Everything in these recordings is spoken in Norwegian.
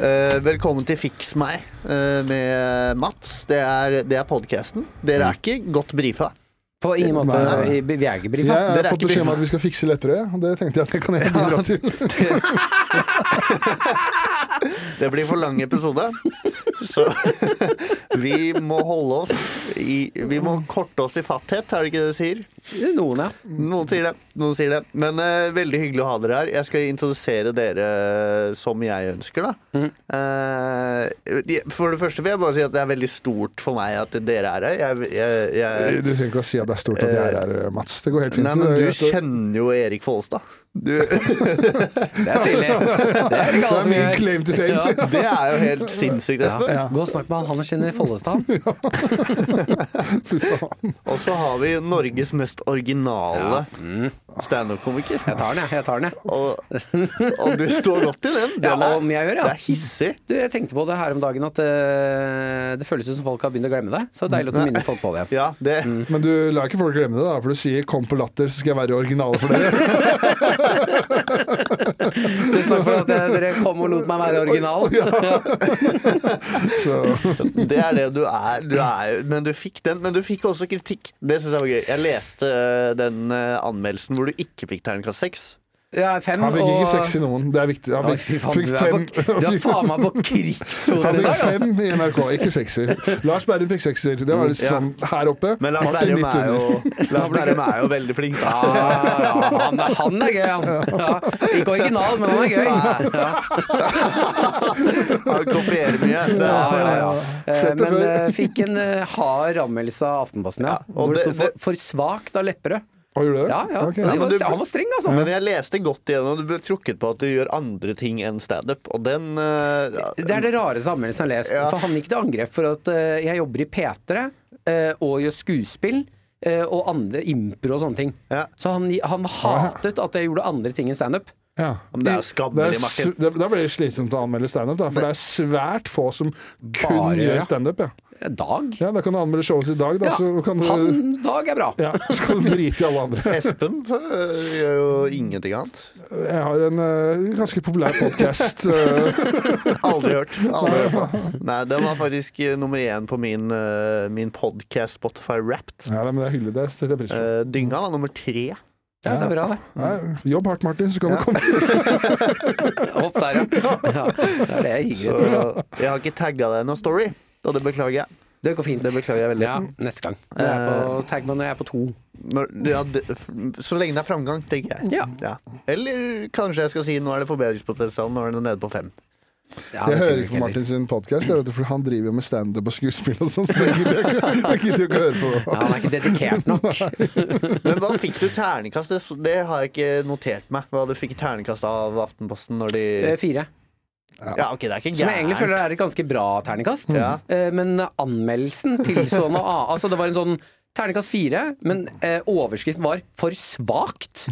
Eh, velkommen til Fiks meg eh, med Mats. Det er, det er podkasten. Dere er ikke godt brifa. På ingen måte. Nei, Vi er ikke brifa. Jeg har er fått beskjed om at vi skal fikse lettere. Det tenkte jeg at jeg kan jeg bidra til. Det blir for lang episode. Så vi må holde oss i Vi må korte oss i fatthet, er det ikke det du sier? Noen, ja. Noen sier det. Noen sier det. Men uh, veldig hyggelig å ha dere her. Jeg skal introdusere dere som jeg ønsker, da. Eh, for det første vil jeg bare si at det er veldig stort for meg at dere er her. Jeg, jeg, jeg, Du trenger ikke å si at det er stort at jeg er her, Mats. Det går helt fint. nei, men du er kjenner jo Erik Follestad. Du, Det er stilig. Det er det ikke alle er som gjør. claim to fame. Ja. det er jo helt sinnssykt, Espen. Ja. Gå og snakk med han. Han kjenner Follestad. Og så har vi Norges mest originale Mm. standup-komiker. Jeg tar den, jeg. jeg tar den, jeg. Og, og du står godt i den. Ja, er, om jeg gjør, det er hissig. Du, jeg tenkte på det her om dagen at uh, det føles ut som folk har begynt å glemme deg. Så det er deilig at du minner folk på det. Ja, det Mm. Men du lar ikke folk glemme det, da, for du sier 'kom på latter', så skal jeg være original for dere. Tusen takk for at dere kom og lot meg være original. Så Det er det du er. Du er men du fikk den. Men du fikk også kritikk. Det syns jeg var gøy. Jeg leste eh, den eh, anmeldelsen hvor du ikke fikk terningkast seks. Ja, fem han fikk ikke og seks i noen. Det er viktig. Han fikk, faen, fikk fem. du er faen meg på Han krigssonen i fikk dag, altså. fem i NRK, ikke sekser. Lars Berrum fikk sekser. Det var litt Ja. sånn her oppe. Men Lars Berrum er, er, er jo veldig flink. Ja, ja, han, er, han er gøy, han. Ja. Ikke original, men han er gøy. Ja. Han kopierer mye. Det Ja, ja, ja. Sett det Men før. fikk en eh, hard anmeldelse av Aftenposten, ja. Hvor det- sto for, for svakt av Lepperød. Å, gjorde du det? Ja, ja. Okay. Og men du- han var streng, altså. Men jeg leste godt igjennom. Du ble trukket på at du gjør andre ting enn standup. Og den eh, Det er det rareste anmeldelsen jeg har lest. Ja. For han gikk til angrep for at uh, jeg jobber i P3 uh, og gjør skuespill. eh, og andre impro og sånne ting. Ja. Så han, han hatet at jeg gjorde andre ting enn standup. Ja. Det er Det skammelig, Martin. da blir det slitsomt å anmelde standup, da, for det er svært få som kun Bare, ja. gjør standup. Ja. Dag? ja, da kan du anmelde showet til dag, da, Ja, så kan du han Dag er bra. ja, så kan du drite i alle andre. Espen øh, gjør jo ingenting annet. Jeg har en uh, ganske populær podkast. Aldri hørt. Aldri hørt. Nei, den var faktisk eh, nummer én på min, uh, min podcast Spotify Wrapped. ja, men det er hyggelig. Det setter jeg pris på. Uh, Dynga var nummer tre. Ja, det er bra, det. Nei, jobb hardt, Martin, så kan du komme Hopp der, ja. ja. Det er det jeg gir higer jeg har ikke tagga deg noe story, og det beklager jeg. Det går fint. Det beklager jeg veldig. Ja, neste gang. Jeg er på, tagg meg når jeg er på to. Når, ja, det, så lenge det er framgang, tenker jeg. Ja. Eller kanskje jeg skal si nå er det forbedringspotensial, nå er det nede på fem. Ja, Jeg hører ikke på. Martin sin podkast, for han driver jo med standup og skuespill og sånn, så det gidder jeg ikke- gidder ikke å høre på. Ja, han er ikke dedikert nok. Men hva fikk du terningkast? Det, det har jeg ikke notert meg. Hva du fikk terningkast av Aftenposten når de Eh, Fire. Ja, ok, det er ikke Som jeg egentlig føler er et ganske bra terningkast. Ja. Eh, Men anmeldelsen tilså noe annet. Altså, det var en sånn terningkast fire, men eh, overskriften var 'for svakt'.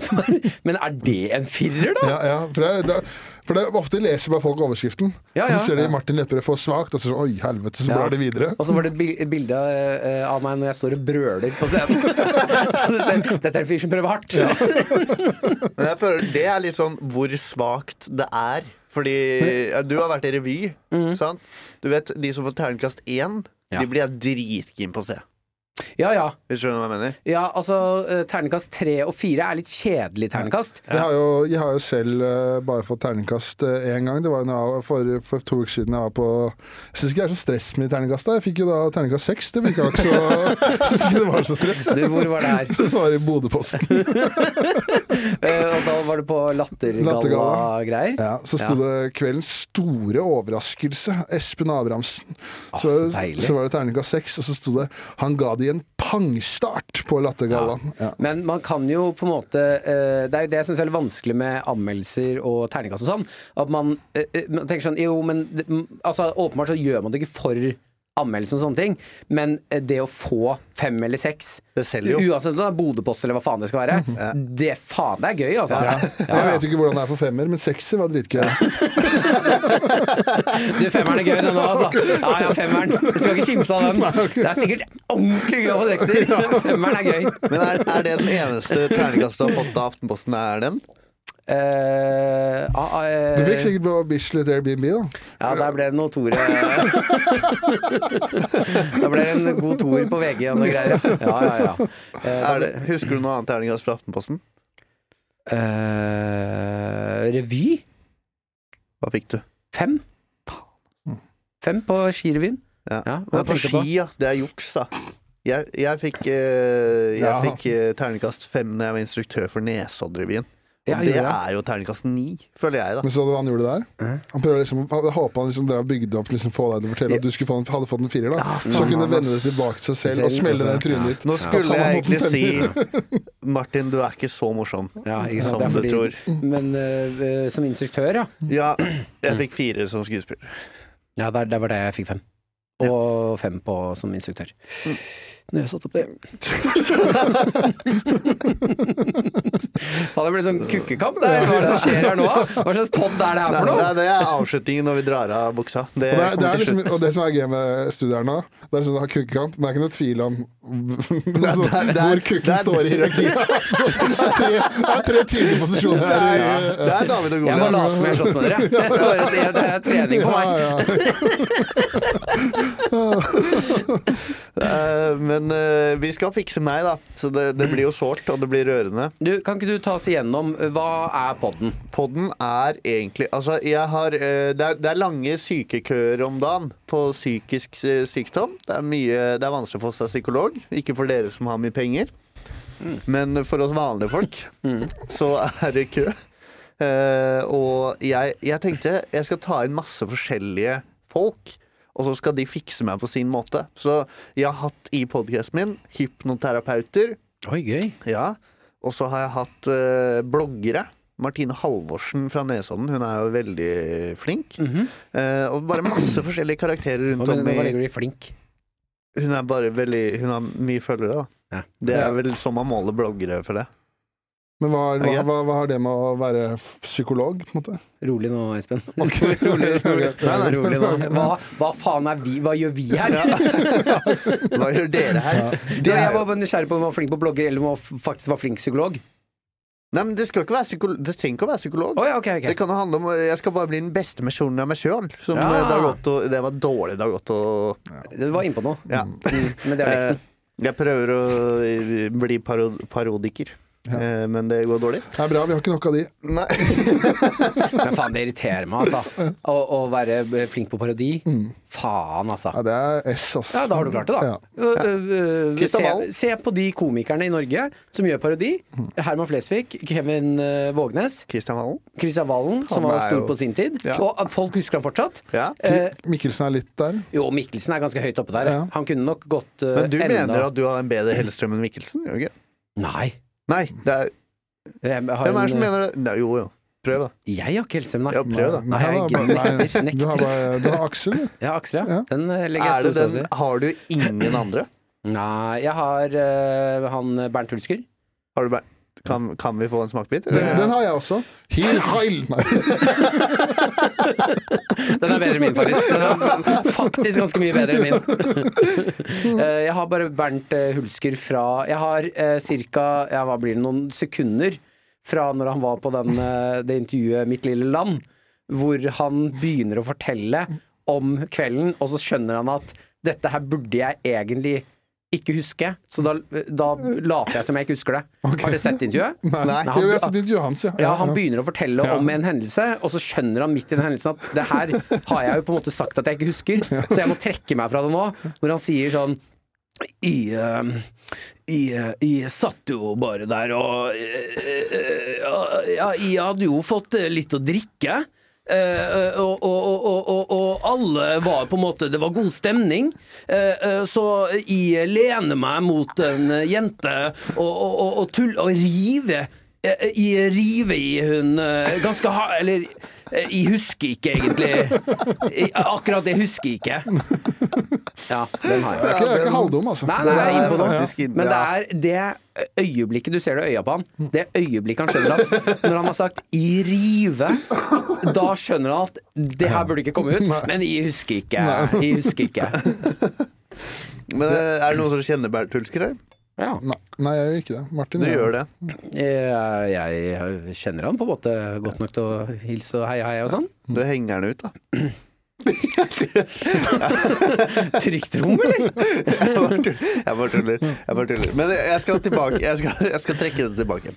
Så- men er det en firer, da? Ja, ja, for, det, det, for det, ofte leser bare folk overskriften. Ja, ja. Så ser de Martin Lepperød for svakt, og så sånn Oi, helvete, så Ja. blar de videre. Og så var det bil- et bilde eh, av meg når jeg står og brøler på scenen. så du ser, dette er en fyr som prøver hardt. Men jeg føler det er litt sånn hvor svakt det er. Fordi du har vært i revy, sant? Du vet, de som får terningkast én, Ja. de blir jeg dritkeen på å se. Ja, ja. Hvis du skjønner hva jeg mener? Ja, altså eh, Terningkast tre og fire er litt kjedelig terningkast. Jeg, har jo, jeg har jo selv uh, bare fått terningkast én gang. Det var var- for, for to uker siden jeg var på Jeg syns ikke det er så stress med terningkast. Da. Jeg fikk jo da terningkast seks. Det virka ikke så Jeg syns ikke det var så stress. Du, hvor var det her? Det var i Bodø-posten. Eh, og da var det på Lattergalla. lattergalla-greier? Ja, så sto det 'Kveldens store overraskelse'. Espen Abrahamsen. Å, Så, så så var det terningkast seks, og så sto det 'Han ga de en pangstart på Lattergallaen'. Ja. Men man kan jo på en måte eh, Det er jo det jeg syns er litt vanskelig med anmeldelser og terningkast og sånn. At man, eh, man tenker sånn Jo, men altså, åpenbart så gjør man det ikke for anmeldelsen og sånne ting, men eh, det å få fem eller seks Det selger jo. Uansett om det er Bodø-post eller hva faen det skal være, det faen det er gøy, altså. Ja. Jeg vet ikke hvordan det er for femmer, men sekser var dritgøy. Du, femmeren er gøy, den òg, altså. Ja ja, femmeren. Du skal ikke kimse av den. Det er sikkert ordentlig gøy å få sekser. men Femmeren er gøy. Men er, er det den eneste terningkastet du har fått av Aftenposten? Er den? Eh, uh, ah, eh, Du fikk sikkert på Bislett Airbnb, da. Ja, der ble det noe Tore Da ble det en god toer på VG og noe greier. ja. Ja, ja. Eh, det, husker du noe annet terningkast fra Aftenposten? eh, revy? Hva fikk du? Fem? Fem på skirevyen? Ja. Ja, Det på på? ski, ja. Det er juks, da. Jeg, jeg fikk, eh, jeg Ja. fikk terningkast fem da jeg var instruktør for Nesoddrevyen. Og Ja, det jeg? er jo terningkast ni, føler jeg, da. Men så du hva han gjorde der? Han prøvde liksom, jeg håpa han liksom drev og bygde opp liksom, få deg til å fortelle at du skulle få en, hadde fått en firer. da Ja, Så faen, kunne ass. vende det tilbake til seg selv og smelle det i trynet ditt. Nå skulle jeg egentlig si Martin, du er ikke så morsom Ja, ikke sant? som Det er du tror. Men eh, som instruktør, ja. Ja, jeg fikk fire som skuespiller. Ja, det, der var det jeg fikk fem. Og fem på som instruktør. Når jeg satte opp det Faen, det blir sånn kukkekamp der. Hva er det som skjer her nå? Hva slags pod er det her for noe? er, det er avslutningen når vi drar av buksa. Det, Og det, er, det er liksom, og det som er gøy med studiet her nå, det er sånn at kukkekamp, men det er ikke noe tvil om altså, det er- hvor kukken er- står i hierarkiet. Altså, det, er tre, det er tre tydelige posisjoner Det her. er, det er David og Jeg må Goliat. late som jeg slåss med dere. Det er, det- det er trening for meg. Ja, ja. Men uh, vi skal fikse meg, da. Så det, det blir jo sårt, og det blir rørende. Du, kan ikke du ta oss igjennom eh, hva er podden? Podden er egentlig Altså, jeg har uh, det, er, det er lange sykekøer om dagen på psykisk uh, sykdom. Det er mye Det er vanskelig å få seg psykolog. Ikke for dere som har mye penger. Men for oss vanlige folk så er det kø. Og jeg, jeg tenkte jeg skal ta inn masse forskjellige folk. Og så skal de fikse meg på sin måte. Så jeg har hatt i podkasten min hypnoterapeuter. Oi, gøy. Ja, og så har jeg hatt eh, bloggere. Martine Halvorsen fra Nesodden, hun er jo veldig flink. Eh, og bare masse forskjellige karakterer rundt om i hva legger du i flink? Hun er bare veldig Hun har mye følgere, da. Ja. Det er vel sånn man måler bloggere for det. Men hva, hva, hva, hva har det med å være psykolog, på en måte? Rolig nå, Espen. Okay. rolig, rolig, Nei, nei. rolig nå. Hva, hva faen er vi? Hva gjør vi her? Hva gjør dere her? Du, jeg var bare nysgjerrig på om du var flink på blogger, eller om du faktisk var flink psykolog. Nei, men det, skal ikke være psykolog, det trenger ikke å være psykolog. Oh, ja, okay, okay. Det kan handle om Jeg skal bare bli den beste versjonen av meg sjøl. Ja. eh, det har gått å Det var dårlig. Det har gått å Du var innpå noe Ja. med dialekten. Eh, Jeg prøver å eh, bli parodiker, eh, men det går dårlig. Det er bra, vi har ikke nok av de. Nei. Men faen, det irriterer meg, altså. Å, å være flink på parodi. Faen, altså. Ja, det er S, altså. Ja, da har du klart det, da. Ja. Uh, uh, se, se på de komikerne i Norge som gjør parodi. Herman Flesvig, Kevin Vågnes, Kristian Valen? Kristian Valen, som var stor jo- på sin tid. Ja. Og folk husker han fortsatt. Ja. Eh, Mikkelsen er litt der. jo, Mikkelsen er ganske høyt oppe der. Ja. Han kunne nok gått øh, Men du enda mener at du har en bedre Hellstrøm enn Mikkelsen? Gjør du ikke? Nei. Nei, det er, hvem er det som mener det? Nei, jo, jo. Prøv, da. Jeg har ikke nei. Ja, prøv, da. Nei, jeg har nekter, Du har, bare, du har Aksel, du. Ja, Aksel, ja. Ja. Den øh, legger jeg stort den, støtte har du ingen andre? Nei, jeg har øh, han Bernt Hulsker. Har du bare, kan, kan vi få en smakebit? Den, den har jeg også. Heal, heil! Den er bedre enn min, faktisk. Den er faktisk ganske mye bedre enn min. Eh, Jeg har bare Bernt eh, Hulsker fra Jeg har eh, ca. Ja, hva blir det, noen sekunder fra når han var på den, det intervjuet Mitt lille land, hvor han begynner å fortelle om kvelden, og så skjønner han at dette her burde jeg egentlig ikke huske, så da, da later jeg som jeg ikke husker det. Har dere sett intervjuet? Nei. Nei. Jo, jeg har sett intervjuet hans, ja. Ja, han begynner å fortelle Ja. om en hendelse, og så skjønner han midt i den hendelsen at det her har jeg jo på en måte sagt at jeg ikke husker, så jeg må trekke meg fra det nå. Hvor han sier sånn jeg, uh, jeg, eh, jeg satt jo bare der og eh, eh, Ja, jeg hadde jo fått eh, litt å drikke. Eh, og, og, og, og, alle var på en måte Det var god stemning. Eh, så jeg lener meg mot en jente og, og, og, river Jeg river i hun ganske hardt jeg husker ikke egentlig. Akkurat det husker jeg ikke. Ja, den har Jeg er ikke, det er ikke halvdum, altså. Nei, nei, jeg er inne på Men det er det øyeblikket du ser det i øya på han, det øyeblikket han skjønner at når han har sagt 'i rive', da skjønner han at det her burde ikke komme ut. Men jeg husker ikke. Jeg husker ikke. Men eh, er det noen som kjenner Bernt Hulsker her? Ja. Nei. Nei, jeg gjør ikke det. Martin Du gjør det. Jeg, Jeg kjenner han på en måte godt nok til å hilse og heie heie og sånn. Du henger han ut, da. Trygt rom, eller? Jeg bare tuller. Jeg bare tuller. Jeg. Men jeg skal tilbake. Jeg skal, jeg skal trekke det tilbake.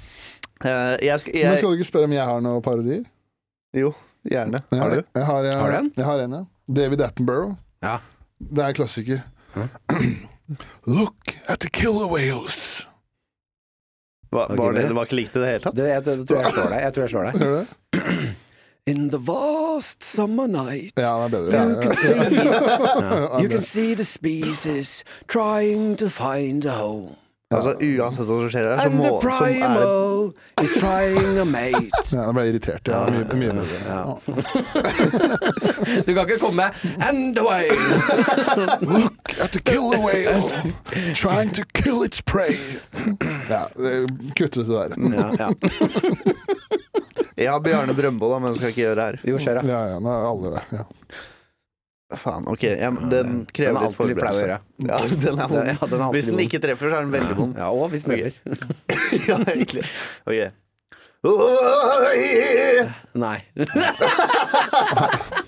Eh, Jeg skal, Men skal du ikke spørre om jeg har noen parodier? jo, gjerne. Har du? Jeg har, jeg, Har du en? Jeg har en, ja. David Attenborough. Ja. Det er klassiker. Look at the killer whales. Hva, var det, det var ikke likt i det hele tatt? Det, jeg, jeg, tror jeg slår deg. Jeg tror jeg slår deg. Det? In the vast summer night Ja, bedre. You can see, you can see the species trying to find a home. Altså, uansett hva som skjer her, så And må the som er, primal is trying a mate. Ja, jeg ble irritert. Ja, mye, mye bedre. Ja. Du kan ikke komme and away. Look at the killer whale trying to kill its prey. Ja, det- kutt ut det der. Ja, ja. Jeg har Bjarne Brøndbo, men skal ikke gjøre det her. Jo, kjør, da. Ja, ja, nå er alle det. Ja. Faen, ok. Ja, den Den krever er litt alltid litt flau å gjøre. Ja, den er vond. Ja, den Hvis den ikke treffer, så er den veldig vond. Ja, og hvis den treffer. ja, egentlig. Ok. Nei.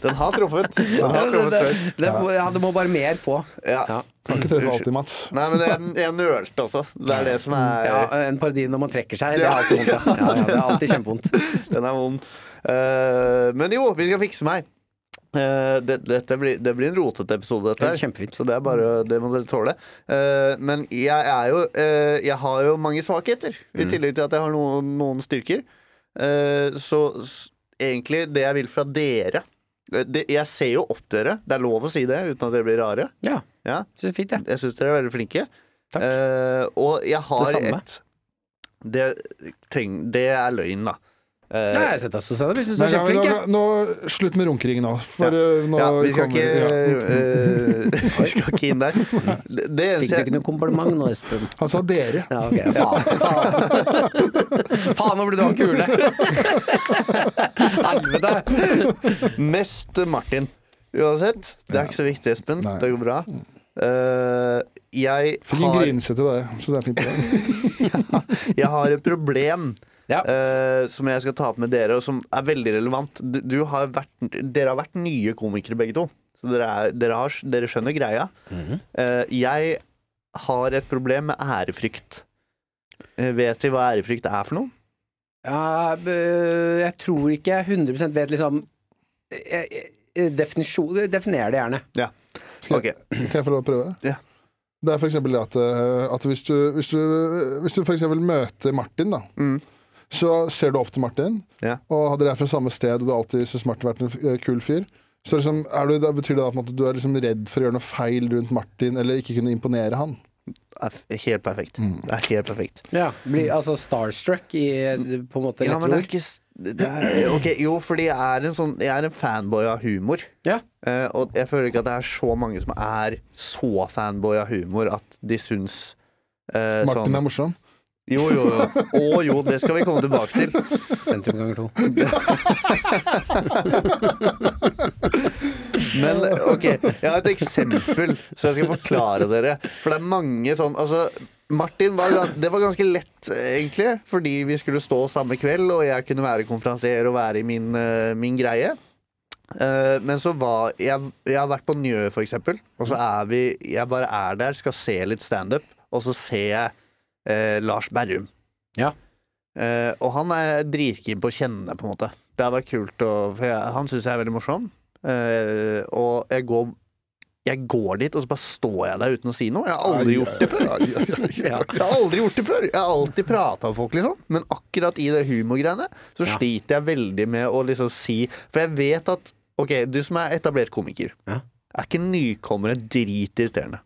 Den har truffet. Den har truffet det, det, det, ja, det må bare mer på. Ja. Ja. Kan ikke treffe alltid, Mats. Nei, men jeg, jeg nølte også. Det er det som er Ja, en parodi når man trekker seg, det er alltid vondt. Ja. Ja, ja, det er alltid kjempevondt. Den er vond. Uh, men jo, vi skal fikse meg. Eh, det, dette blir, det blir en rotete episode, dette Det er her. kjempefint. Så det er bare Det må dere tåle. Eh, men jeg er jo eh, Jeg har jo mange svakheter, i Mm. tillegg til at jeg har noen, noen styrker. Så egentlig, det jeg vil fra dere det, Jeg ser jo opp dere. Det er lov å si det uten at dere blir rare. Ja, Ja, så fint, jeg. jeg syns dere er veldig flinke. Takk. Og jeg har Det samme. et det, treng, det er løgn, da. Eh, Nei, jeg setter oss hos. Syns du er kjempeflink. nå, slutt med runkering nå. For Ja. uh, nå ja, vi skal kommer- ikke ja. eh, Vi skal ikke inn der. Det, det Fikk du ikke noe kompliment nå, Espen? Han sa dere. Ja, okay, Faen, faen. nå ble du han kule. Helvete. Mest Martin. Uansett. Det er ikke så viktig, Espen. Nei. Det går bra. Uh, jeg, Fikk har har, en grinsete, det. så det er fint. jeg har et problem Ja. uh, som jeg skal ta opp med dere, og som er veldig relevant. Du, du har vært, dere har vært nye komikere, begge to. Så dere, er, dere, har, dere skjønner greia. Mm -hmm. uh, jeg har et problem med ærefrykt. Uh, vet vi hva ærefrykt er for noe? Ja, jeg tror ikke jeg 100 vet liksom Definisjon Definer det gjerne. Skal Ok. jeg, kan jeg få lov å prøve? Ja. Det er for eksempel det at, at hvis du, hvis du, hvis du for eksempel møter Martin, da, Mm. Så ser du opp til Martin, Ja. og dere er fra samme sted, og du har alltid syntes Martin har vært en eh, kul fyr. Så liksom, er du, da betyr det at du er liksom redd for å gjøre noe feil rundt Martin, eller ikke kunne imponere han? helt perfekt. Mm. Det er helt perfekt. Ja, bli, altså starstruck i på en måte Ja, men det er ikke det er, okay, jo, fordi jeg er en sånn Jeg er en fanboy av humor. Ja. Uh, og jeg føler ikke at det er så mange som er så fanboy av humor at de syns uh, Martin sånn er morsom. Jo, jo, jo. Å jo, det skal vi komme tilbake til. Sentrum ganger to. Men ok, jeg har et eksempel, så jeg skal forklare dere. For det er mange sånn Altså, Martin var, det var ganske lett, egentlig, fordi vi skulle stå samme kveld, og jeg kunne være konferansier og være i min, eh, min greie. Eh, men så var jeg, jeg har vært på Njø, for eksempel, og så er vi Jeg bare er der, skal se litt standup, og så ser jeg eh, Lars Berrum. Ja. Eh, og han er dritkeen på å kjenne, på en måte. Det hadde vært kult, å, for jeg, han syns jeg er veldig morsom. Eh, og jeg går, jeg går dit, og så bare står jeg der uten å si noe. Jeg har aldri gjort det før. Jeg har aldri gjort det før. Jeg har alltid prata med folk, liksom. Men akkurat i det humorgreiene så Ja. sliter jeg veldig med å liksom si For jeg vet at OK, du som er etablert komiker, Ja. er ikke nykommere dritirriterende?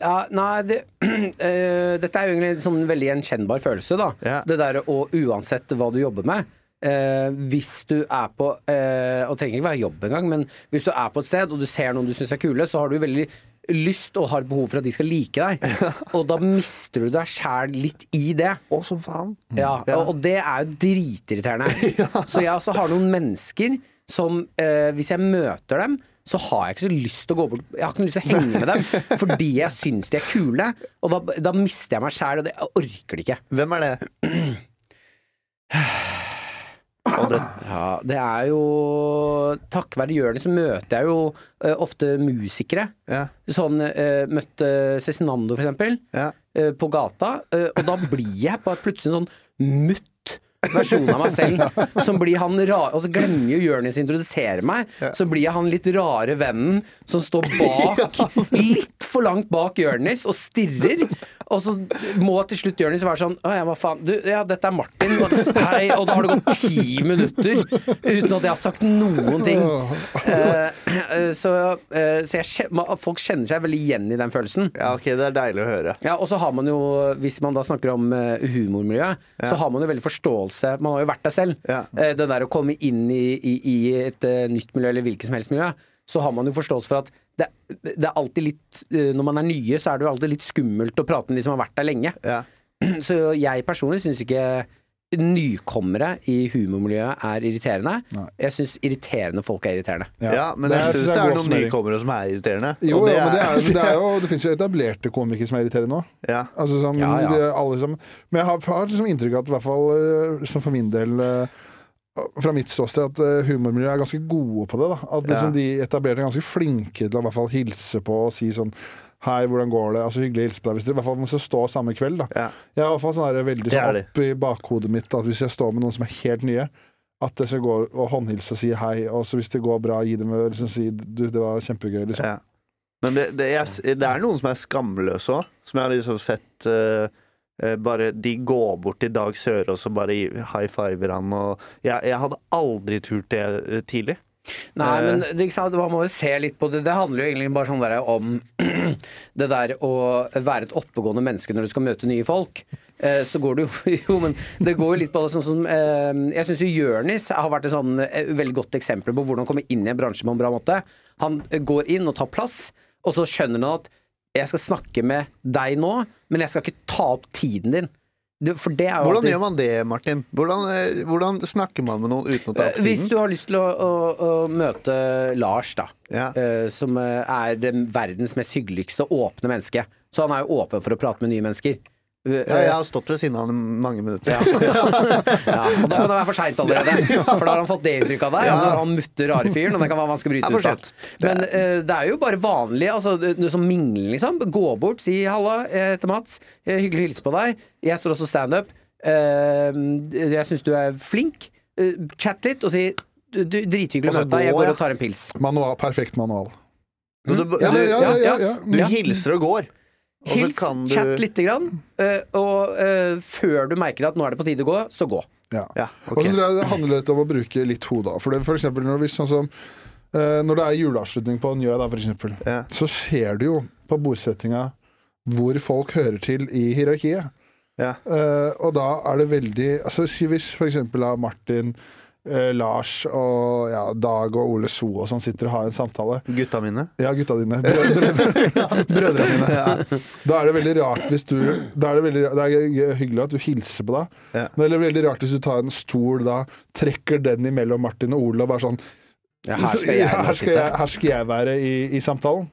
Ja, nei, det, eh, dette er jo egentlig en sånn veldig gjenkjennbar følelse, da. Ja. Det derre å uansett hva du jobber med. Eh, hvis du er på eh, Og trenger ikke være jobb engang, men hvis du er på et sted og du ser noen du syns er kule, så har du veldig lyst og har behov for at de skal like deg. Og da mister du deg sjæl litt i det. Å, som faen. Ja, Og, og det er jo dritirriterende. Så jeg også har noen mennesker som, hvis jeg møter dem, så har jeg ikke så lyst til å gå bort Jeg har ikke lyst til å henge med dem fordi jeg syns de er kule. Og da, da mister jeg meg sjæl, og det, jeg orker det ikke. Hvem er det? Det Ja, det er jo Takket være Jonis møter jeg jo uh, ofte musikere. Ja. Sånn uh, møtte Cezinando, for eksempel, Ja. uh, på gata. eh, og da blir jeg bare plutselig sånn mutt versjon av meg selv. Som blir han ra- Og så glemmer jo Jonis å introdusere meg. Så blir jeg han litt rare vennen som står bak, litt for langt bak Jonis og stirrer. Og så må til slutt Jonis være sånn Å ja, hva faen. Du, ja, dette er Martin. Og, hei. Og da har det gått ti minutter uten at jeg har sagt noen ting. Uh, så uh, så jeg, folk kjenner seg veldig igjen i den følelsen. ja, ok, det er deilig å høre. Ja, og så har man jo, hvis man da snakker om uh, humormiljø, så har man jo veldig forståelse Man har jo vært der selv. Ja. Uh, det der å komme inn i, i, i et nytt miljø, eller hvilket som helst miljø, så har man jo forståelse for at det, det er alltid litt eh, Når man er nye, så er det jo alltid litt skummelt å prate med de som har vært der lenge. Ja. Så jeg personlig syns ikke nykommere i humormiljøet er irriterende. Nei. Jeg syns irriterende folk er irriterende. Ja, men Det jeg syns det det er noen nykommere som er irriterende. Jo, og jo, men det, er, det, er jo, det finnes jo etablerte komikere som er irriterende òg. ja. Altså, sånn, Ja, ja. Men jeg har, har liksom inntrykk av at i hvert fall eh, for min del eh, fra mitt ståsted at eh, humormiljøet er ganske gode på det. da At liksom Ja. De etablerte er ganske flinke til å i hvert fall hilse på og si sånn Hei, hvordan går det? Altså Hyggelig å hilse på deg. Hvis dere i hvert fall må stå samme kveld. da Ja. Jeg er i hvert fall sånn veldig er sånn opp i bakhodet mitt at hvis jeg står med noen som er helt nye, at jeg skal gå og håndhilse og si hei. Og så hvis det går bra, gi dem liksom, si du, det var kjempegøy. liksom Ja. Men det, det, jeg, det er noen som er skamløse òg, som jeg har liksom sett eh, bare De går bort til Dag Sørås og bare high fiver han og jeg, jeg hadde aldri turt det eh, tidlig. Nei, Eh. men det, man må jo se litt på det. Det handler jo egentlig bare sånn om det der å være et oppegående menneske når du skal møte nye folk. Eh, så går det jo Jo, men det går jo litt på det sånn som eh, Jeg syns jo Jørnis har vært et sånn eh, veldig godt eksempel på hvordan komme inn i en bransje på en bra måte. Han eh, går inn og tar plass, og så skjønner han at jeg skal snakke med deg nå, men jeg skal ikke ta opp tiden din. Det, for det er Hvordan alltid- gjør man det, Martin? Hvordan, eh, hvordan snakker man med noen uten å ta opp tiden? Hvis du har lyst til å, å, å møte Lars, da. Ja. eh, som eh, er den verdens mest hyggeligste åpne menneske. Så han er jo åpen for å prate med nye mennesker. Eh, Ja, jeg har stått ved siden av ham mange minutter. ja. ja, og da kan det være for seint allerede. For da har han fått det inntrykket av deg. Ja. Han mutter rare fyren, og det kan være vanskelig å bryte ut av. Men uh, det er jo bare vanlig, altså noe som mingling, liksom. Gå bort, si 'halla, til Mats', Eh, hyggelig å hilse på deg. Jeg står også standup. Uh, jeg syns du er flink. Eh, chat litt og si du, du, 'drithyggelig å Altså, møte deg, jeg går og tar en pils'. Manual, perfekt manual. Mm. du, Ja, du, ja, ja, ja, ja. du hilser og går. Hils, kan du chat lite grann, eh, og eh, før du merker at nå er det på tide å gå, så gå. Ja. Ja, Og så tror jeg det handler litt om å bruke litt hodet. For, det, for eksempel når, hvis, sånn som, eh, når det er juleavslutning på Njø, da, for eksempel, Ja. så ser du jo på bordsettinga hvor folk hører til i hierarkiet. Ja. Uh, og da er det veldig altså, Hvis for eksempel Martin, eh, Lars og ja, Dag og Ole So og sånn sitter og har en samtale Gutta mine. Ja, gutta dine. Brødre, brødrene mine. Da er det veldig rart hvis du Da er det, veldig, det er hyggelig at du hilser på deg. Ja. Men det er veldig rart hvis du tar en stol da, trekker den imellom Martin og Ole og bare sånn Ja, her skal jeg her skal jeg, her skal jeg være i, i samtalen.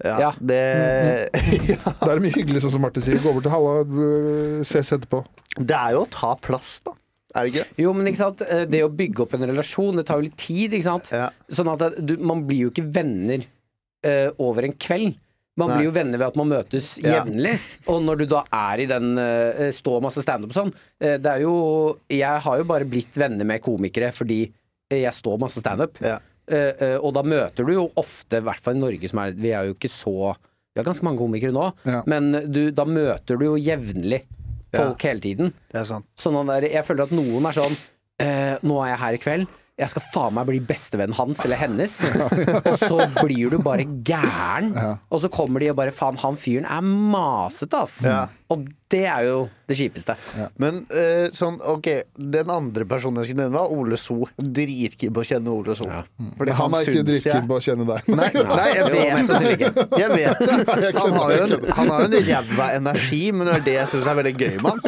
Ja, Ja. Det, Da er det mye hyggelig, sånn som Martin sier. Gå over til Halla, ses etterpå. det er jo å ta plass, da. Er det ikke? Jo, men ikke sant, eh, det å bygge opp en relasjon, det tar jo litt tid, ikke sant? Ja. Sånn at du, man blir jo ikke venner uh, over en kveld. Man Nei. blir jo venner ved at man møtes Ja. jevnlig. Og når du da er i den uh, stå masse standup og sånn uh, Det er jo Jeg har jo bare blitt venner med komikere fordi eh, jeg står masse standup. Ja. Uh, eh, og da møter du jo ofte, i hvert fall i Norge, som er Vi er jo ikke så Vi har ganske mange komikere nå, Ja. men du, da møter du jo jevnlig folk hele tiden. Det er sant. Sånn der, jeg føler at noen er sånn eh, Nå er jeg her i kveld. Jeg skal faen meg bli bestevennen hans eller hennes. og så blir du bare gæren. Og så kommer de og bare Faen, han fyren er masete, ass. Ja. Og det er jo det kjipeste. Men eh, sånn, ok, den andre personen jeg skulle nevne, var Ole So. Dritkeen på å kjenne Ole So. Fordi Han er ikke dritkeen på å kjenne deg. Nei, nei, jeg vet mest ikke. Jeg vet det. Han har jo en, han har en ræva energi, men det er det jeg syns er veldig gøy med han.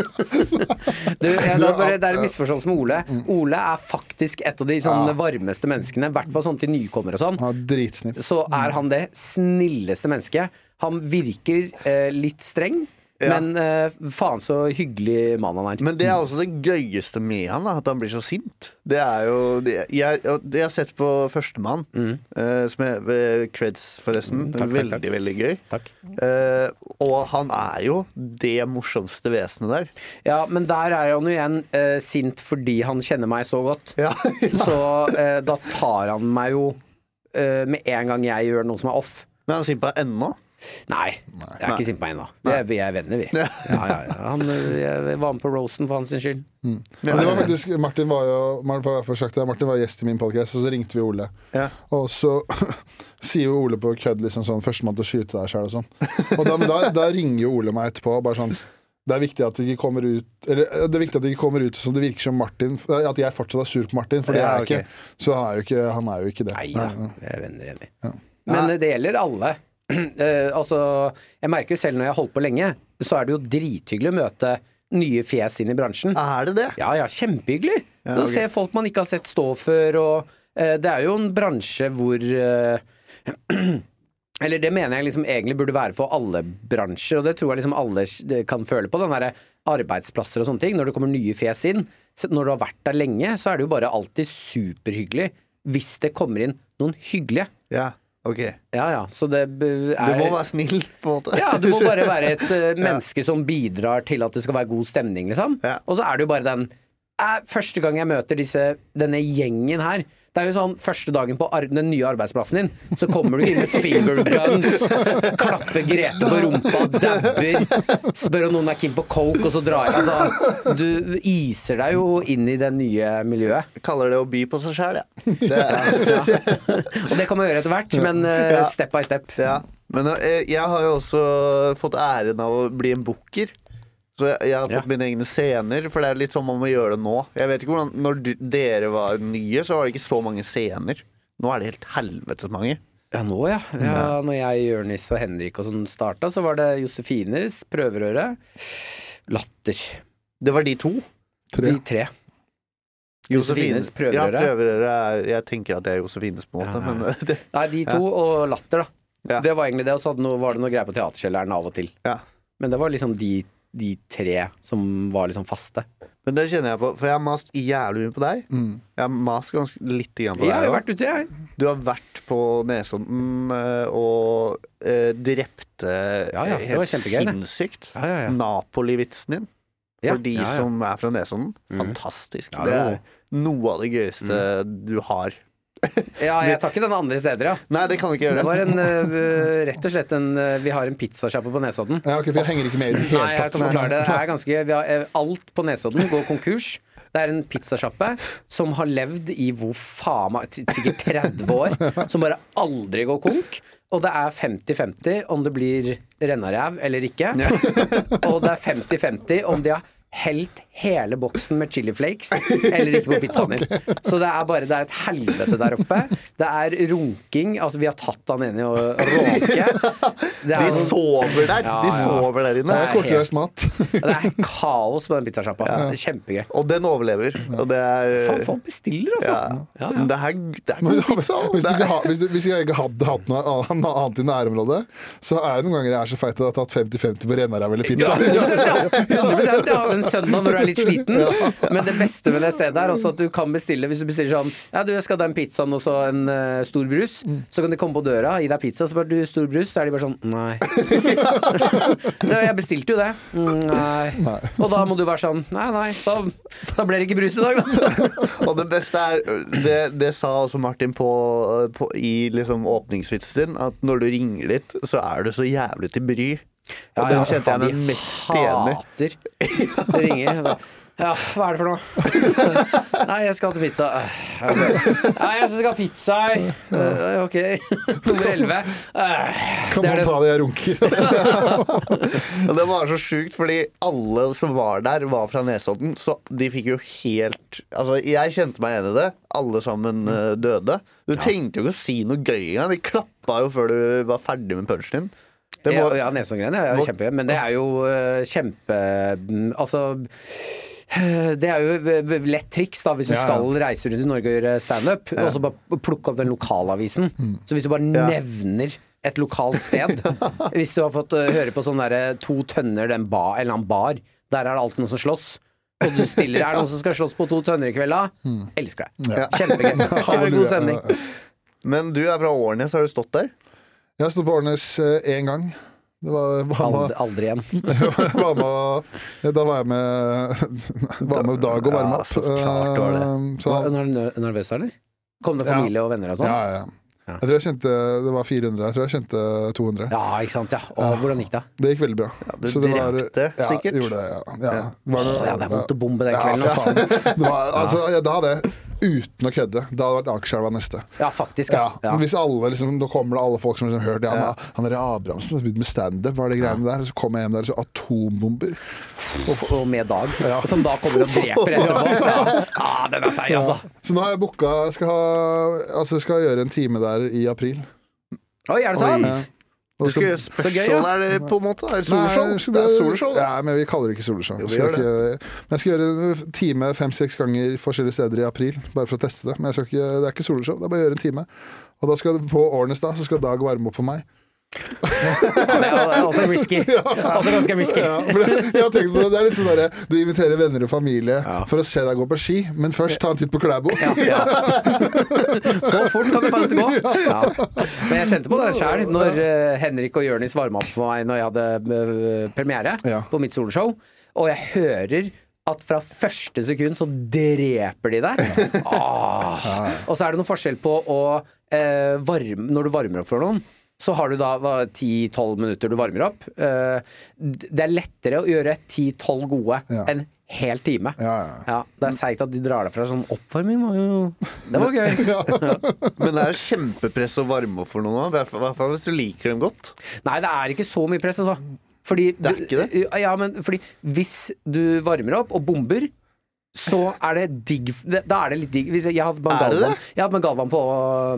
Du, det, er bare, det en misforståelse med Ole. Ole er faktisk et av de sånn, varmeste menneskene, i hvert fall sånn til nykommere og sånn. Han dritsnill. Så er han det snilleste mennesket. Han virker eh, litt streng, Ja. men eh, faen så hyggelig mann han er. Men det er også det gøyeste med han, da, at han blir så sint. Det er jo det, jeg, jeg har sett på Førstemann, eh, som er ved Creds, forresten. Mm, takk, takk, veldig, takk. veldig gøy. Takk. Eh, og han er jo det morsomste vesenet der. Ja, men der er han jo igjen eh, sint fordi han kjenner meg så godt. Ja. Så eh, da tar han meg jo eh, med en gang jeg gjør noe som er off. Men han er sint på deg ennå. Nei, jeg er ikke sint på meg ennå. Vi er, er venner, vi. Ja, ja, ja. Han, eh, jeg var med på Rosen for hans skyld. Men det var faktisk, Martin var jo Martin Martin var gjest i min podcast, og så ringte vi Ole. Ja. Og så sier jo Ole på kødd liksom sånn 'Førstemann til å skyte deg sjæl' og sånn. Og da, men da, da ringer jo Ole meg etterpå og bare sånn det er viktig at det ikke kommer ut Eller eh, det er viktig at det ikke kommer ut som det virker som Martin At jeg fortsatt er sur på Martin, for det Ja, er jeg okay. ikke. Så han er jo ikke, han er jo ikke det. Nei da, vi er venner igjen, vi. Ja. Men eh, det gjelder alle. Eh, altså, jeg merker selv når jeg har holdt på lenge, så er det jo drithyggelig å møte nye fjes inn i bransjen. Er det det? Ja, ja, kjempehyggelig. Ja, Å se folk man ikke har sett stå før, og uh, det er jo en bransje hvor uh, Eller det mener jeg liksom egentlig burde være for alle bransjer, og det tror jeg liksom alle kan føle på. Den derre arbeidsplasser og sånne ting. Når det kommer nye fjes inn, når du har vært der lenge, så er det jo bare alltid superhyggelig hvis det kommer inn noen hyggelige. Ja, ok. Ja ja, så det er Du må være snill, på en måte. ja, du må bare være et uh, menneske som bidrar til at det skal være god stemning, liksom. Ja. Og så er det jo bare den eh, Første gang jeg møter disse, denne gjengen her Det er jo sånn første dagen på den nye arbeidsplassen din, så kommer du inn med finger guns, klapper Grete på rumpa, dabber, spør om noen er keen på coke, og så drar jeg. Altså, du iser deg jo inn i det nye miljøet. Jeg kaller det å by på seg sjæl, jeg. Ja. Er- Og det kan man gjøre etter hvert, men eh, Ja. step by step. Ja, men eh, jeg har jo også fått æren av å bli en booker. Jeg, har fått Ja. mine egne scener, for det er litt sånn man må gjøre det nå. Jeg vet ikke hvordan, Når du, dere var nye, så var det ikke så mange scener. Nå er det helt helvetes mange. Ja, nå ja. ja når jeg, Jørnis og Henrik og sånn starta, så var det Josefines, Prøverøre, Latter. Det var de to. Tre. De tre. Josefines, Ja, Prøverøre. prøverøre er, jeg tenker at det er Josefines på en måte, Ja, ja, men det, Nei, de to og Latter, da. Ja. Det var egentlig det, og så noe, var det noe greier på Teaterkjelleren av og til. ja. Men det var liksom de, de tre som var liksom faste. Men det kjenner jeg på, for jeg har mast jævlig mye på deg. Mm. Jeg har mast ganske litt grann på Jeg har deg. jo vært ute, jeg. Du har vært på Nesodden eh, og eh, drepte Ja, ja, helt sinnssykt. Ja, ja, ja. Napoli-vitsen din. Ja, For de ja, ja. som er fra Nesodden. Mhm. Fantastisk. Ja, det det er noe av det gøyeste Mm. du har. Ja, jeg tar ikke den andre steder, ja. Nei, det kan du ikke Det gjøre. var en, uh, rett og slett en uh, Vi har en pizzasjappe på Nesodden. Ja, ok, for jeg henger ikke med i det Nei, hele jeg tatt. kan forklare det. det er ganske, vi har, eh, alt på Nesodden går konkurs. Det er en pizzasjappe som har levd i hvor faen meg Sikkert 30 år. Som bare aldri går konk. Og det er 50-50 om det blir rennaræv eller ikke. Og det er 50-50 om de har helt hele boksen med chili flakes eller ikke på pizzaen din. Så det er bare Det er et helvete der oppe. Det er runking. Altså, vi har tatt han ene i å råke. De sover der! Ja, De ja. sover der Det er kortreist mat. det er kaos på den pizzasjappa. Det er Kjempegøy. Og den overlever. Og det er Faen, folk bestiller, altså. ja. Ja, ja. Det er, det er god pizza. hvis, du Det ikke er, hvis, du, hvis jeg ikke hadde hatt noe annet i nærområdet, så er det noen ganger jeg er så feit at jeg har tatt 50-50 på rennaræv eller pizza. Ja, 100%, ja. 100%, ja. Men søndag når du er litt sliten. Men det beste med det stedet er også at du kan bestille Hvis du bestiller sånn Ja, du, jeg skal ha den pizzaen og så en uh, stor brus. Så kan de komme på døra, gi deg pizza, så bare du, stor brus. Så er de bare sånn Nei. «Ja, jeg bestilte jo det. «Mm, Nei. Nei. Og da må du være sånn Nei, nei, da, da ble det ikke brus i dag, da. og det beste er Det, det sa også Martin på, på, i liksom åpningsvitsen sin, at når du ringer dit, så er du så jævlig til bry. Og den kjente jeg meg mest igjen i. hater det ringer. Ja, hva er det for noe? Nei, jeg skal til pizza. Nei, jeg skal ha pizza. Ok. Nummer 11. Øh, Kan man ta det jeg runker? Det var så sjukt, fordi alle som var der, var fra Nesodden. Så de fikk jo helt Altså, jeg kjente meg igjen i det. Alle sammen eh, døde. Du trengte jo ikke å si noe gøy engang. De klappa jo før du var ferdig med punchen din. Det Ja, må, ja Nesodden-greiene er jo kjempegøy, men det er jo uh, kjempe mm, Altså det er jo lett triks da hvis du Ja, ja. skal reise rundt i Norge og gjøre standup. Og så bare plukke opp den lokalavisen. Så hvis du bare Ja. nevner et lokalt sted Hvis du har fått øh, høre på sånn derre To tønner, den ba, eller annen bar, der er det alltid noen som slåss. Og du stiller Er det noen som skal slåss på To tønner i kveld, da? Elsker deg. Ja. Kjempegøy. Ha en god stemning. men du er fra Årnes, har du stått der? Jeg har stått på Årnes én gang. Det var, var Aldri, med, aldri igjen. var med, da var jeg med, var med Dag og varme Ja, opp. så klart var det. Eh, så- Var du nervøs, eller? Kom det Ja. familie og venner og sånn? ja, ja. Ja. Jeg tror jeg kjente Det var 400. Jeg tror jeg kjente 200. Ja, ikke sant. Ja. Og hvordan gikk det? Det gikk veldig bra. du det var- drepte, ja, sikkert. Gjorde det, ja. ja. Det var, Ja, det er vondt å bombe den Ja, kvelden. for altså. faen. Det var, altså, ja, da hadde jeg, uten å kødde, da hadde det vært Akerselva neste. Ja, faktisk. Ja, Ja. Ja. Hvis alle liksom, da kommer det alle folk som har liksom hørt ja, han, han der Abrahamsen som har begynt med standup, er det greiene der? Så kommer jeg hjem der, så atombomber. Og, og med Dag, som da kommer og dreper etterpå. Ja, ja den er seig, altså. Så nå har jeg booka skal, ha, altså, skal gjøre en time der i april. Oi, er det sant? Ja. Du skal så- gjøre spørsmål, er det på en måte? Er det soloshow? Det er vi- soloshow. Ja, men vi kaller det ikke soloshow. Jo, vi ikke- Men jeg skal gjøre en time fem-seks ganger forskjellige steder i april, bare for å teste det. Men jeg skal ikke, det er ikke soloshow, det er bare å gjøre en time. Og da skal på Årnes da, så skal Dag varme opp for meg. Ja, det er også risky. Også ganske risky. Ja, det, det, er litt sånn derre Du inviterer venner og familie for å se deg gå på ski, men først ta en titt på Klæbo. Ja, ja. Så fort kan det faktisk gå. Ja. Men jeg kjente på det sjøl når eh, Henrik og Jørnis varma opp for meg når jeg hadde eh, premiere Ja. på mitt soloshow, og jeg hører at fra første sekund så dreper de deg. Ah. Og så er det noe forskjell på å eh, varme Når du varmer opp for noen, så har du da 10-12 minutter du varmer opp. Eh, det er lettere å gjøre 10-12 gode Ja. enn hel time. Ja, ja. Ja, Det er seigt at de drar deg fra sånn oppvarming. Var jo, det var gøy. Men det er kjempepress å varme opp for noen. i hvert fall hvis du liker dem godt. Nei, det er ikke så mye press, altså. Fordi, Det er ikke det? Ja, men fordi hvis du varmer opp og bomber så er det digg Da er det litt digg. Jeg, jeg hadde med Galvan Jeg hadde med Galvan på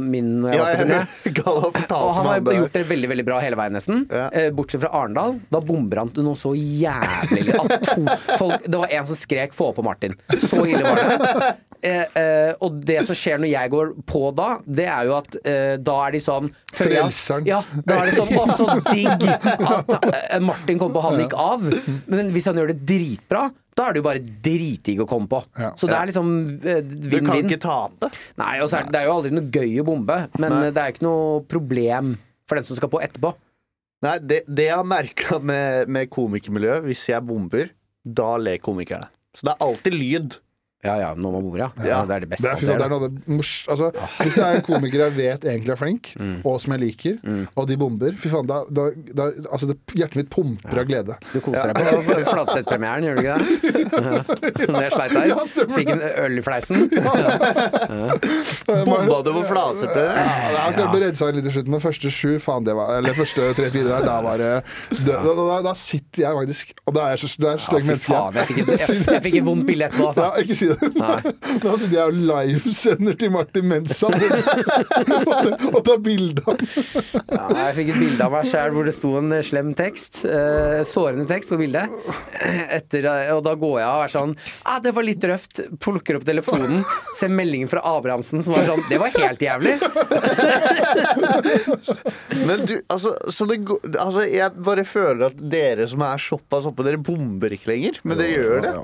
min jeg Ja, var jeg Og han har gjort det veldig veldig bra hele veien, nesten. Ja. Eh, bortsett fra Arendal. Da bomber han til noe så jævlig at to folk Det var en som skrek 'få på Martin'. Så ille var det. Eh, eh, og det som skjer når jeg går på da, det er jo at eh, da er de sånn Frelseren. Ja, da er det sånn Å, så digg at eh, Martin kom på, han gikk av. Men hvis han gjør det dritbra, da er det jo bare dritdigg å komme på. Ja. Så det er liksom eh, Du kan ikke tape. Nei, og er det, det er jo aldri noe gøy å bombe, men Nei. det er ikke noe problem for den som skal på etterpå. Nei, det, det jeg har merka med, med komikermiljøet, hvis jeg bomber, da ler komikerne. Så det er alltid lyd. Ja ja, når man bor ja. Ja. Det er det Det beste er, man fy det er noe det mors... Altså, hvis det er en komiker jeg vet egentlig er flink, og som jeg liker, og de bomber Fy faen, da, da, da altså det, Hjertet mitt pumper av glede. Du koser deg på Flatseth-premieren, gjør du ikke det? Når jeg sleit der. Ja, Fikk en øl i fleisen. Bomba du på Fladseth? Ja, Jeg er klart redde seg litt i slutt, men første sju, faen det var Eller første tre-fire der, da var det da, da, da, da sitter jeg faktisk Og da er jeg så det er så Ja, fy menneske. faen, jeg fikk et, vondt bilde etterpå, Ja, altså. ikke si det. Da sitter jeg og livesender til Martin mens og tar bilde av Ja, jeg fikk et bilde av meg sjæl hvor det sto en slem tekst. eh, sårende tekst på bildet. Etter, og da går jeg av og er sånn ah, 'Det var litt røft'. Plukker opp telefonen, ser meldingen fra Abrahamsen som var sånn 'Det var helt jævlig'. Men du, altså, så det, altså Jeg bare føler at dere som er såpass oppe, dere bomber ikke lenger. Men dere gjør det.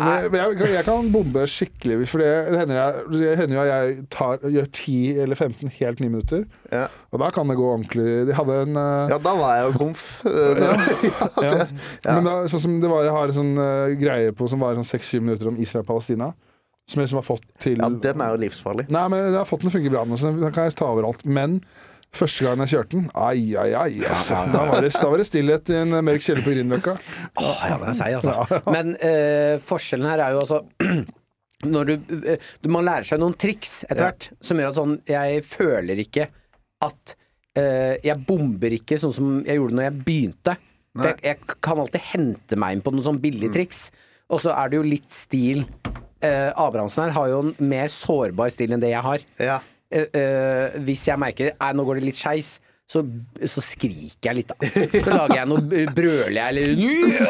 Men jeg, jeg, kan bombe skikkelig, for det hender, jeg, det hender jo at jeg tar, gjør 10 eller 15 helt 9 minutter. Ja. Og da kan det gå ordentlig. De hadde en eh, ja, da var jeg jo komf. ja, ja. Men da, sånn som det var, jeg har en sånn uh, greie på som varer sånn 6-7 minutter om Israel og Palestina. Som jeg liksom har fått til Ja, den er jo livsfarlig. Nei, men jeg har fått den å funke bra nå, så den kan jeg ta overalt. Men Første gangen jeg kjørte den, ai, ai, ai. Altså. Da, var det, da var det stillhet i en mørk kjeller på Grünerløkka. Åh, ja, den er seig, altså. Men eh, forskjellen her er jo altså når du, eh, du Man lærer seg noen triks etter hvert som gjør at sånn Jeg føler ikke at eh, Jeg bomber ikke sånn som jeg gjorde når jeg begynte. For jeg, jeg kan alltid hente meg inn på noen sånn billige triks. Og så er det jo litt stil eh, Abrahamsen her har jo en mer sårbar stil enn det jeg har. Ja. Eh, eh, hvis jeg merker at nå går det litt skeis, så, så skriker jeg litt, da. Så lager jeg noe b- brøler eller